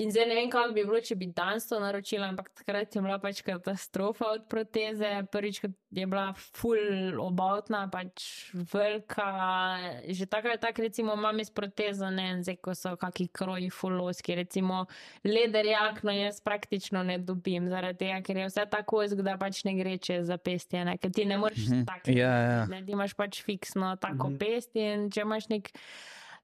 In zdaj ne vem, kako bi bilo, če bi danes to naročila, ampak takrat je bila pač katastrofa od proteze. Prvič je bila full obotna, pač velika. Že tako je tako, recimo, imam iz protezo, ne vem, zdaj ko so kakšni kroji fulloski, recimo leder jakno jaz praktično ne dobim, zaradi tega, ker je vse tako izgled, da pač ne gre čez zapestje, ne? ker ti ne moreš mm -hmm. tako. Ja, ja. Ne, ti imaš pač fiksno tako mm -hmm. pestje in če imaš nek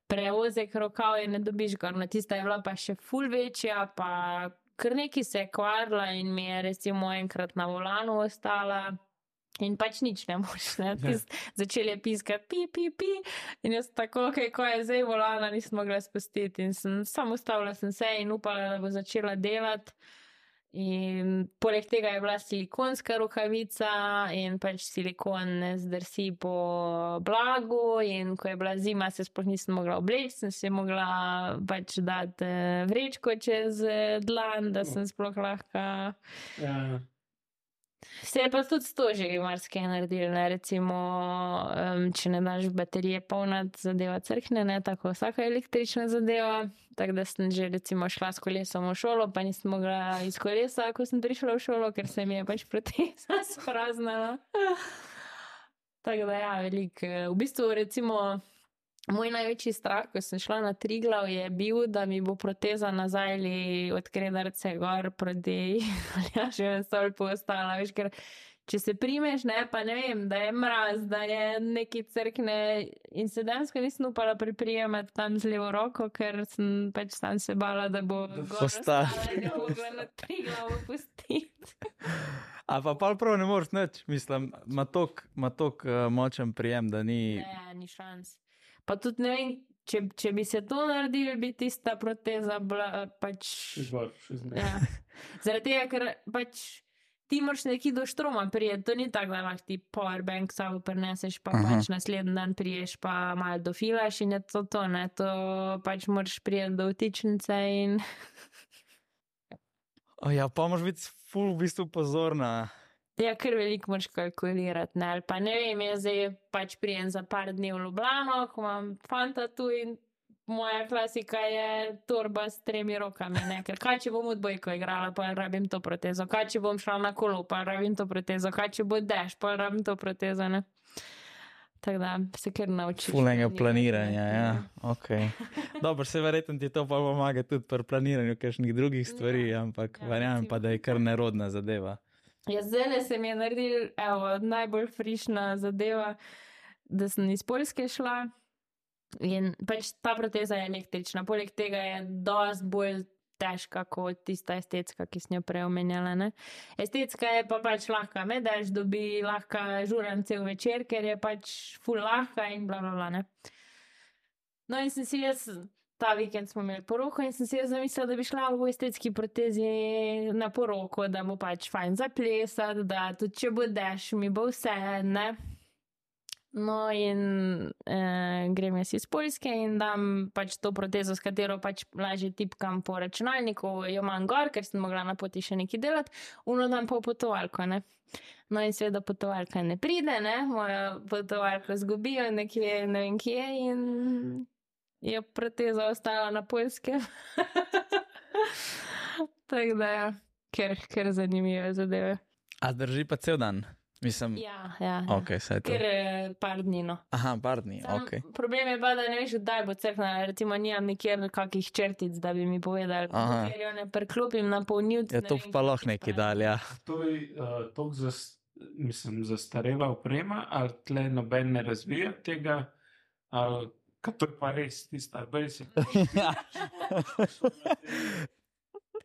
prevozek rokav in ne dobiš ga. Na tista je bila pa še ful večja, pa kar neki se je kvarila in mi je recimo enkrat na volanu ostala. In pač nič ne moreš, ne. Začeli je piskati, pi, pi, pi. In jaz tako, okay, ko je zdaj volana, nisem mogla spustiti. In sem samo ustavila sem se in upala, da bo začela delati. In poleg tega je bila silikonska rokavica in pač silikon ne zdrsi po blagu. In ko je bila zima, se sploh nisem mogla obleči, sem si mogla pač dati eh, vrečko čez eh, dlan, da sem sploh lahko. Ja. Se je pa tudi to že marsikaj naredilo, ne? recimo, um, če ne daš baterije polnati, zadeva crkne, ne tako vsaka električna zadeva. Tako da sem že recimo šla s kolesom v šolo, pa nisem mogla iz kolesa, ko sem prišla v šolo, ker se mi je pač proteza <laughs> spraznala. tako da ja, velik. V bistvu recimo. Moj največji strah, ko sem šla na Triglav, je bil, da mi bo proteza nazaj ali odkrenarce gor proti ali ja, že en stol postala. Veš, ker če se primeš, ne, pa ne vem, da je mraz, da je neki crkne in se dejansko nisem upala priprijemati tam z levo roko, ker sem pač sam se bala, da bo postala. Da bo na Triglav opustiti. <laughs> A pa pa prav ne moreš nič, mislim, ima tok, tok uh, močen prijem, da ni. Ne, ni šans. Pa tudi ne vem, če, če bi se to naredil, bi tista proteza bila pač. Izvor, ja. Zaradi tega, ker pač ti moraš neki do štroma prijeti, to ni tako, da lahko ti powerbank samo preneseš, pa Aha. pač naslednji dan priješ, pa malo dofilaš in je to to, ne, to pač moraš prijeti do vtičnice in. O ja, pa moraš biti full v bistvu pozorna. Ja, ker veliko moš kalkulirati. Ne? Pa ne vem, jaz zdaj pač prijem za par dni v Ljubljano, ko imam fanta tu in moja klasika je torba s tremi rokami. Ne? Ker kaj če bom odbojko igrala, pa rabim to protezo, kaj če bom šla na kolo, pa rabim to protezo, kaj če bo deš, pa rabim to protezo. Ne? Tako da se kar naučim. Fulnega planiranja, ja. Okay. <laughs> Dobro, se verjetno ti to pa pomaga tudi pri planiranju kakšnih drugih stvari, ja, ampak ja, verjamem pa, da je kar nerodna zadeva. Ja, zdaj se mi je naredil evo, najbolj frišna zadeva, da sem iz Poljske šla. In pač ta proteza je električna, poleg tega je dosti bolj težka kot tista estetska, ki sem jo prej omenjala. Ne? Estetska je pa pač lahka, me daš dobi lahka žuran cel večer, ker je pač full lahka in bla bla bla. Ne? No in sem si jaz ta vikend smo imeli poroko in sem si zamislila, da bi šla v estetski protezi na poroko, da bo pač fajn zaplesati, da tudi če bo dež, mi bo vse, ne. No, in eh, grem jaz iz Poljske in dam pač to protezo, s katero pač lažje tipkam po računalniku, jo imam gor, ker sem mogla na poti še nekaj delati, uno dam pa v potovalko, ne. No, in seveda potovalka ne pride, ne, mojo potovalko zgubijo nekje, ne vem kje, in je proteza ostala na Poljskem. <laughs> Tako da, ja, ker, ker zanimive zadeve. A drži pa cel dan? Mislim, Ja, ja. ja. ok, saj je. Ker je par dni, no. Aha, par dni, Sam ok. Problem je pa, da ne veš, kdaj bo crkna. Recimo, nimam nikjer kakih črtic, da bi mi povedali. Ker jo ne preklopim na polnilce. Ja, to pa lahko neki dal, ja. To je uh, tako zas, mislim, zastarela oprema, ali tle noben ne razvija tega, ali to je pa res tista basic. <laughs>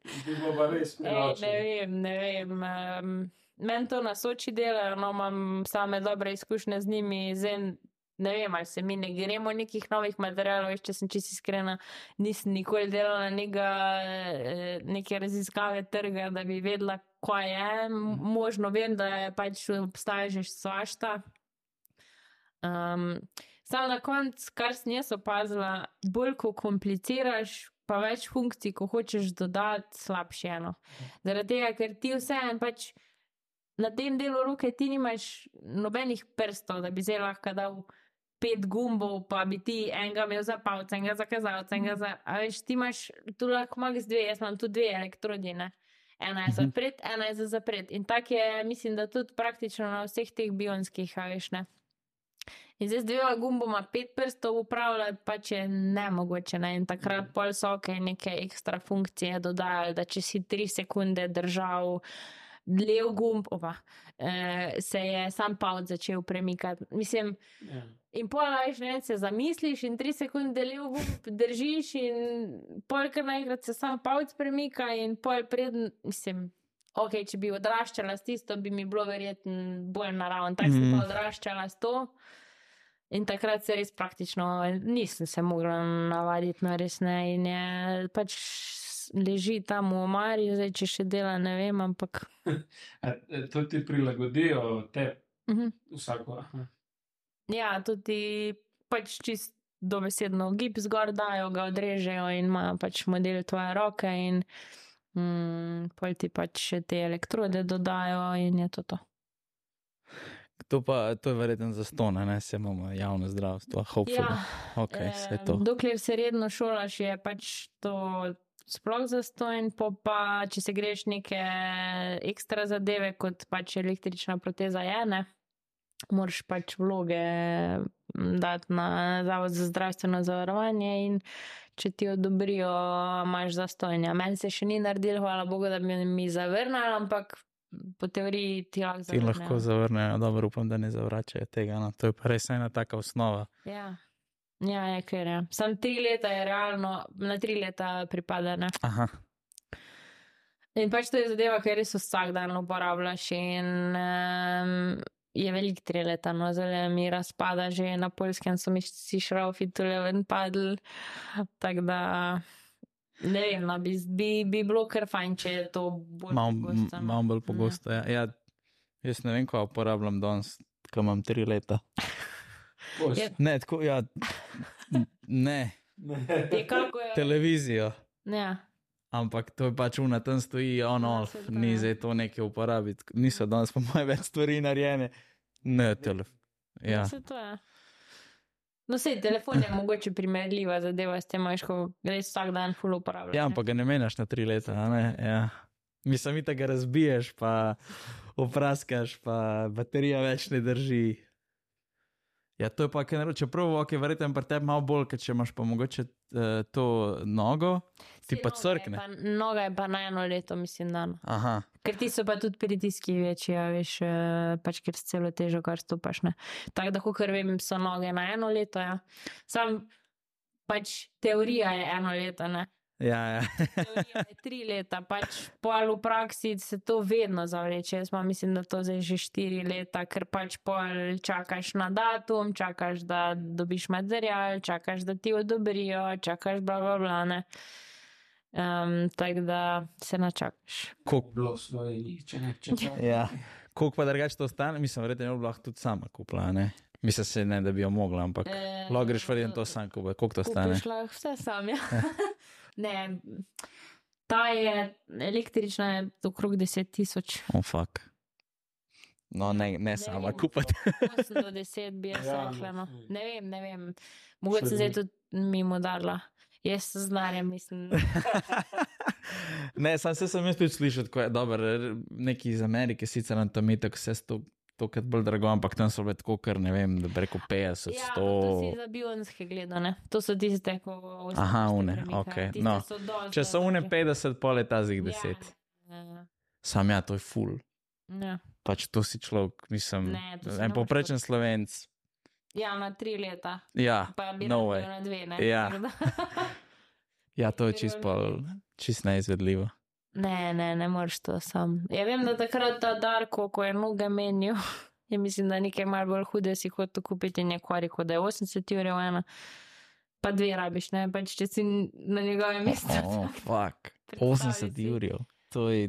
Bi bilo pa res Ej, ne vem, ne vem. Um, Meni to na soči dela, no, imam same dobre izkušnje z njimi. Zdaj, ne vem, ali se mi ne gremo nekih novih materialov, veš, če sem čisto iskrena, nisem nikoli delala nega, eh, neke raziskave trga, da bi vedela, kaj je. Možno vem, da je pač obstaja že svašta. Um, Sam na koncu, kar sem jaz opazila, bolj ko kompliciraš, pa več funkcij, ko hočeš dodati, slabše eno. Zaradi tega, ker ti vseeno pač na tem delu roke ti nimaš nobenih prstov, da bi zdaj lahko dal pet gumbov, pa bi ti enega imel za palce, enega za kazalce, enega za. A veš, ti imaš tu lahko max dve, jaz imam tu dve elektrodine. Ena je za pred, ena je za zapret. In tak je, mislim, da tudi praktično na vseh teh bionskih, a veš ne. In zdaj z dvema gumboma pet prstov upravljati pač je nemogoče. Ne? In takrat pol so ok, neke ekstra funkcije dodajali, da če si tri sekunde držal lev gumb, opa, eh, se je sam palc začel premikati. Mislim, Ja. in pol veš, ne, se zamisliš in tri sekunde lev gumb držiš in pol kar naenkrat se sam palc premika in pol preden, mislim. Ok, če bi odraščala s tisto, bi mi bilo verjetno bolj naravno. Tako sem Mhm. pa odraščala s to. In takrat se res praktično nisem se mogla navaditi na resne. In je pač leži tam v omari, zdaj če še dela, ne vem, ampak. <laughs> E, To ti prilagodijo te Mhm. vsako. aha. Ja, tudi pač čist dobesedno gib zgor dajo, ga odrežejo in ima pač model tvoje roke in mm, pol ti pač še te elektrode dodajo in je to to. To, pa, to je verjetno za stone, ne se imamo javno zdravstvo, hopefully. Ja, ok, vse to. Dokler se redno šolaš, je pač to sploh zastojn, po pa če se greš neke ekstra zadeve, kot pač električna proteza je, ne, moraš pač vloge dati na Zavod za zdravstveno zavarovanje in če ti odobrijo, imaš zastojnja. Meni se še ni naredil, hvala Bogu, da bi mi zavrnili, ampak po teoriji ti lahko Ti zavrnejo. lahko zavrnejo, dobro, upam, da ne zavračajo tega. No. To je pa res ena taka osnova. Ja. Ja, je ker je. Sam tri leta je realno, na tri leta pripada. Ne? Aha, In pač to je zadeva, ki jo res vsak dan uporabljaš. In um, je velik tri leta, no zdaj mi razpada, že na polskem so mi vsi šrofi tule ven padli. Tako da ne vem, no, bi, bi, bi bilo kar fajn, če je to bolj malo pogosto, no. mal bolj pogosto. Ja. Ja, jaz ne vem, kaj uporabljam danes, ko imam tri leta. Je- Ne, tako, ja, ne, <laughs> Je kako je. televizijo. Ja. Ampak to je pač una, tam stoji on Ja, off, to ni zdaj to nekaj uporabiti. Niso danes po mojem več stvari narejene. Ne, telefon. Ja. Je. No, sej telefon je mogoče primerljiva zadeva s tem, veš, ko res vsak dan full uporabljaš. ja, ampak ga ne menjaš na tri leta. Ne? Ja. Mislim, da ga razbiješ, pa opraskaš, pa baterija več ne drži. Ja, to je pa, kaj naroče, čeprav, ok, verjetno pri tebi malo bolj, ker če imaš pa mogoče uh, to nogo, ti Saj pa je crkne. Noga je pa na eno leto, mislim, da. no. Aha, Ker ti so pa tudi pritiski večji, a veš, eh, pač ker s celo težo, kar stopaš. Ne. Tako da, kar vem, so noge na eno leto. Ja. Sam pač teorija je eno leto. Ne. Ja, ja. tri leta, pač pol v praksi se to vedno zavleče. Jaz pa mislim, da to zdaj že štiri leta, ker pač pol čakaš na datum, čakaš, da dobiš material, čakaš, da ti odobrijo, čakaš bla bla bla. ne. Um, Tako da se načakaš. Koliko Bilo v Sloveniji, če ne če to. ja. Koliko pa drugače to stane? Mislim, verjetno je lahko tudi sama kupila, ne? Mislim se ne, da bi jo mogla, ampak Eh, lahko greš verjetno to sam kupiti. Koliko to stane? Kupiš lahko vse sam. Ja. <laughs> ne, ta je električna, je okrog 10 tisoč. Oh, fuck. No, ne, ne sama vem. kupiti. 8 do <laughs> 10 bi jaz Ja, rekla. No. no, saj. Ne vem, ne vem. Mogoče se zdaj ni. tudi mimo darla. Jaz se znarjam, mislim. <laughs> ne, sam se sem jaz tudi slišal, ko je dobro, neki iz Amerike, sicer na tam itak vse. To je bolj drago, ampak tam so bile tako, kar ne vem, da preko 50, Ja, 100. to si za bionske gledane. To so tiste, ko Aha, ostaviš te une, premike. okej, Tiste no. so dosti Če so une dražje. 50, pol je ta zig 10. Ja, ja, Sam ja, to je full. ja. Pač to si človek, nisem. Ne, en poprečen slovenc. Ja, na tri leta. Ja, Pa bi no way. na dve. Ne? Ja. <laughs> Ja, to je čist, pol, čist neizvedljivo. Ne, ne, ne moreš to sam. Ja, vem, da takrat ta Darko, ko je noge menil, <laughs> je mislim, da nekaj malo bolj hude si hotel kupiti in je kvariko, da je 80 ur ena. Pa dve rabiš, ne, pač če si na njegovem mestu. Oh, <laughs> fuck. Predstavljaj 80 si. jurjev. To je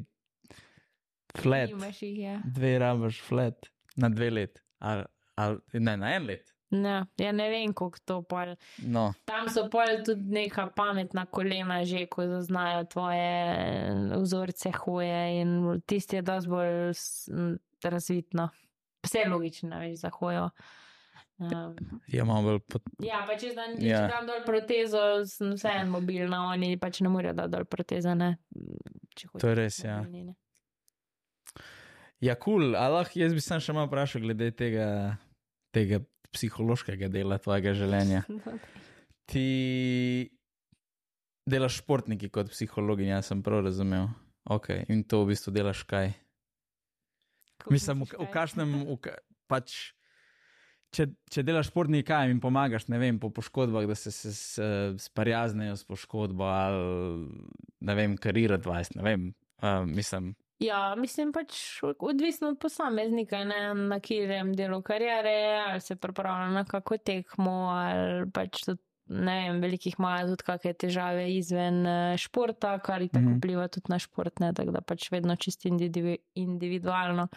flat. Jih, ja. Dve rabaš flat. Na dve let. Al, al, ne, na en let. Ne, ja ne vem, koliko to pol. No, Tam so pol tudi neka pametna kolena že, ko zaznajo tvoje vzorce hoje in tisti je dosti bolj razvitno. Vse logično, veš, za hojo. Um, je malo bolj pot... Ja, pa če dan, Ja. če dam dol protezo, sem vseeno mobilna, oni pač ne morejo dati dol proteze. Ne? To je res, ja. Ja, kul, cool. ali lahko jaz bi sem še malo vprašal glede tega, tega psihološkega dela tvojega življenja. <laughs> Ti delaš športniki kot psihologinja, sem prav razumel. Ok, in to v bistvu delaš kaj? Kako Mislim, v, v kaj? kažem, v, pač, če, če delaš športni kaj jim pomagaš, ne vem, po poškodbah, da se, se, se sprijaznejo s poškodbo ali ne vem, kariera 20, ne vem. Uh, mislim, Ja, mislim pač odvisno od posameznika, ne, na katerem delu karijere, ali se pripravlja na kako tekmo, ali pač tudi, ne vem, velikih imajo tudi kakšne težave izven eh, športa, kar in tako Mhm. vpliva tudi na šport, ne, tako da pač vedno čisto individu, individualno.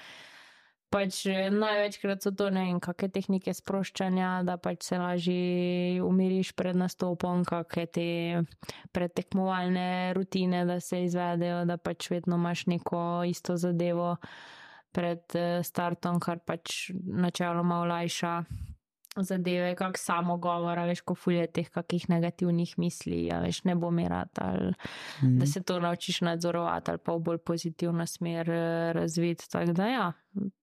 Pač eh, največkrat so to ne vem, kakšne tehnike sproščanja, da pač se lažje umiriš pred nastopom, kakšne te predtekmovalne rutine, da se izvedejo, da pač vedno imaš neko isto zadevo pred eh, startom, kar pač načeloma olajša zadeve, kak samo govora, veš, ko fulje teh kakih negativnih misli, a veš, ne bo mirat ali Mhm. da se to naučiš nadzorovati ali pa v bolj pozitivno smer eh, razviti. Tako da ja,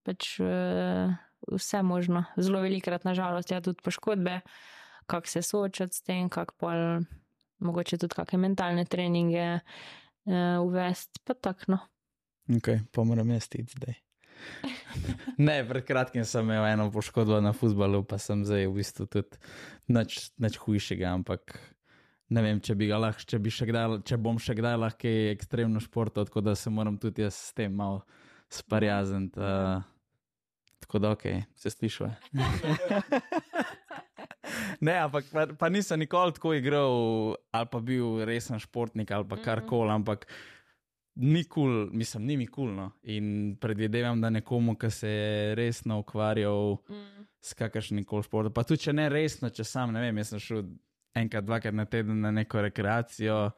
pač eh, vse možno. Zelo velikrat, nažalost, ja tudi poškodbe, kako se soočati s tem, kako pol, mogoče tudi kakšne mentalne treninge uh, uvesti, pa tako no. Ok, pa moram jaz iti zdaj. <laughs> ne, pred kratkim sem imel eno poškodbo na futbalu, pa sem zdaj v bistvu tudi nič, nič hujšega, ampak ne vem, če bi ga lahko, če, bi kdaj, če bom še kdaj lahko ekstremno športov, tako da se moram tudi jaz s tem malo sparjazniti. Uh, tako da, ok, se slišuje. <laughs> Ne, ampak pa, pa nisem nikoli tako igral, ali pa bil resen športnik, ali pa karkoli, ampak ni kul, cool, mislim, ni mi kul. Cool, no. In predvidevam, da nekomu, ki se je resno ukvarjal Mm. s kakršnim koli športom, pa tudi če ne resno, če sam ne vem, jaz sem šel enkrat, dvakrat na teden na neko rekreacijo,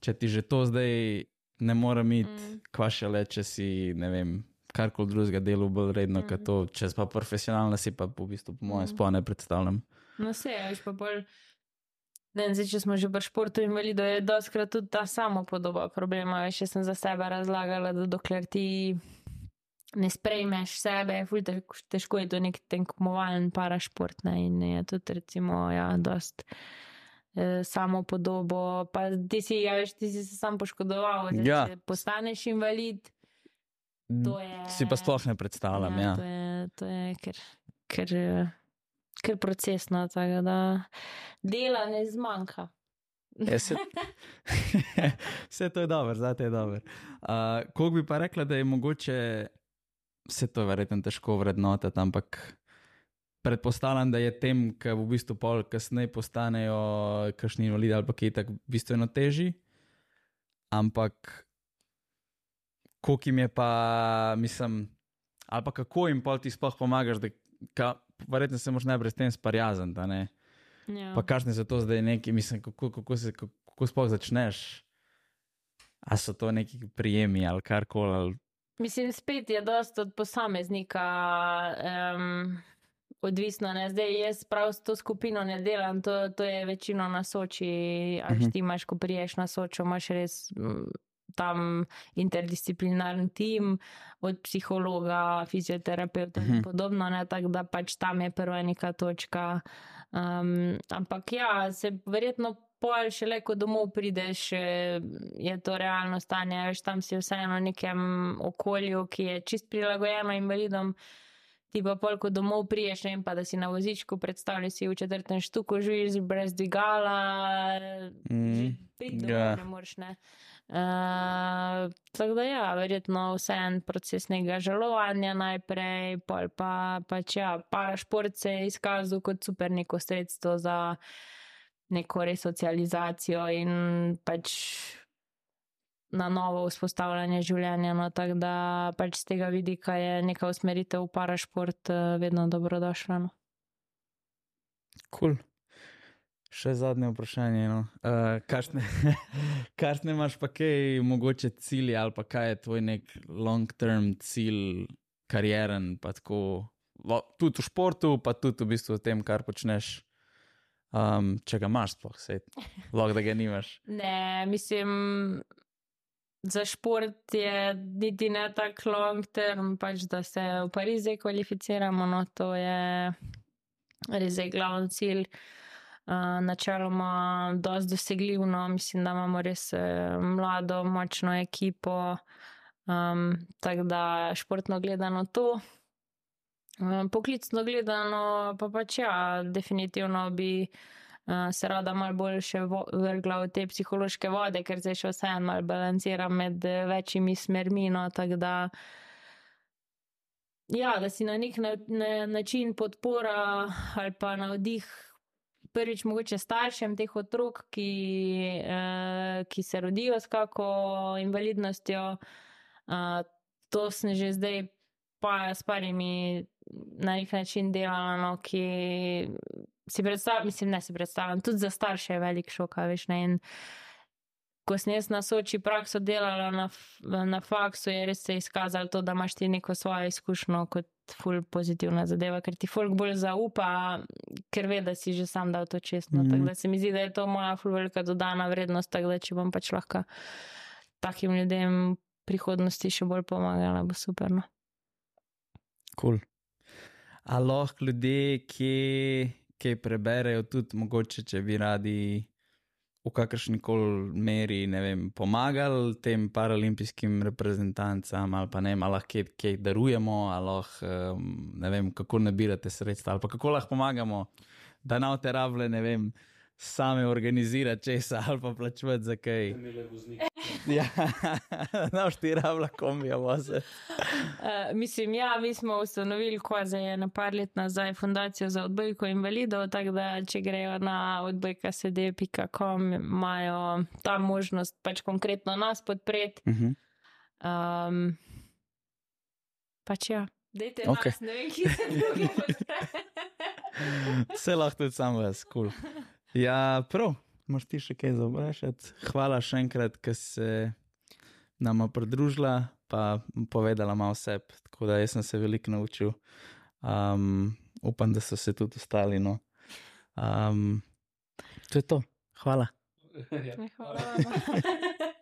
če ti že to zdaj ne morem iti, Mm. kva še le, če si ne vem. Karkoli drugega delu bolj redno, mm. kot to, če pa profesionalno, si pa v bistvu, po mojem, Mm. sploh ne predstavljam. No, vse, veš pa bolj. Ne, zdaj, če smo že pri športu invalidov, je doskrat tudi ta samo podoba problema. Veš, jaz sem za sebe razlagala, da dokler ti ne sprejmeš sebe, je ful težko, je to nek tekmovalen parašport. Ne, in je tudi, recimo, ja, dost. eh, Samo podobo, pa ti si, ja, veš, ti si se sam poškodoval. Zdaj, Ja. Postaneš invalid, to je. Si pa sploh ne predstavljam. Ja, To je, to je ker, ker, eh, ker procesno, tako da dela ne zmanjka. Ja, se... Vse <laughs> to je dobro, zdaj je dobro. Uh, Koliko bi pa rekla, da je mogoče, vse to je verjetno težko vrednotiti, ampak predpostavljam, da je tem, ki v bistvu pol kasneje postanejo kakšni invalidi ali pa kaj tako bistveno težji. Ampak koliko jim je pa, mislim, ali pa kako jim pol ti sploh pomagaš, da ka, verjetno se moraš najprej s tem sparjazniti. Ja. Pa kakšne so to zdaj neki, mislim, kako, kako, se, kako, kako sploh začneš? A so to neki prijemi ali karkoli? Ali... Mislim, spet je dosta od posameznika um, odvisno. Ne? Zdaj jaz prav s to skupino ne delam, to, to je večino na soči. Až Mhm. ti imaš, ko priješ na sočo, imaš res tam interdisciplinarni tim, od psihologa, fizioterapeuta in Mhm. podobno. ne, Tako da pač tam je prva neka točka. Um, ampak ja, se verjetno. Pol, šele ko domov prideš, je to realno stanje. Veš, tam si vseeno v nekem okolju, ki je čist prilagojeno invalidom. Ti pa pol, ko domov priješ, ne vem pa, da si na vozičku, predstavljaj si v četrtem štuku, živiš brez dvigala, Mm, pridi ja. ne moreš ne. Uh, tako da ja, verjetno vse en proces nekega žalovanja najprej, pol pa pač ja, parašport se je izkazal kot super neko sredstvo za neko resocializacijo in pač na novo vzpostavljanje življenja. No, tako da pač z tega vidika je neka usmeritev v parašport eh, vedno dobrodošla. No. Cool. Še zadnje vprašanje. No. Uh, Kakšne <laughs> kakšne imaš pa kaj, mogoče cilje ali pa kaj je tvoj nek long-term cilj, karieren, pa tako, lo- tudi v športu, pa tudi v bistvu v tem, kar počneš. Um, če ga imaš, sploh se, lahko da ga nimaš. <laughs> Ne, mislim, za šport je niti ne tako long term, pač da se v Parizu kvalificiramo. No, to je res glavni cilj. Načeloma, dosti dosegljiv, no, mislim, da imamo res eh, mlado, močno ekipo. Um, tako da športno gledano to. Um, poklicno gledano, pa pač ja, definitivno bi uh, se rada malo bolj še vrgla v te psihološke vode, ker zdaj še vseeno malo balanciram med večjimi smermi. No, tako da, ja, da si na nek na, na, način podpora ali pa navdih. Prvič, mogoče staršem teh otrok, ki, eh, ki se rodijo s kako invalidnostjo. Uh, to sem že zdaj pa s parimi na nek način delala, no, ki si predstavljam, mislim, ne si predstavljam, tudi za starše je velik šok, veš, ne. In ko sem jaz na soči prakso delala na, na faksu, je res se izkazalo to, da imaš ti neko svojo izkušnjo kot ful pozitivna zadeva, ker ti folk bolj zaupa, ker ve, da si že sam dal to čestno. Mm. -hmm. Tako da se mi zdi, da je to moja ful velika dodana vrednost, tako da če bom pač lahko takim ljudem prihodnosti še bolj pomagala, bo super. No. Cool. A lahko ljudje, ki kaj preberejo, tudi mogoče, če bi radi v kakršni koli meri, ne vem, pomagali tem paralimpijskim reprezentancam, ali pa ne ali lahko kaj, darujemo, ali lahko, ne vem, kako nabirate sredstva, ali pa kako lahko pomagamo, da na te rable, ne vem, same organizirati česa, ali pa plačevati za kaj. <laughs> Ja, <laughs> na štiri rable kombija voze. Uh, mislim, ja, mi smo ustanovili, ko za je na par let nazaj, fundacijo za odbojko invalidov, tako da če grejo na odbojka.sd.com, imajo tam možnost pač konkretno nas podpreti. Uh -huh. Um, pač ja, dajte okay. nas, ne vem, kje se drugi podpre. <laughs> Vse lahko tudi sam vas, kul. Cool. Ja, prav, imaš ti še kaj za vprašati. Hvala še enkrat, ker se nama pridružila, pa povedala malo sebe. Tako da jaz sem se veliko naučil. Um, upam, da so se tudi ostali. No. Um, to je to. Hvala. <laughs> Ja. Hvala. <laughs>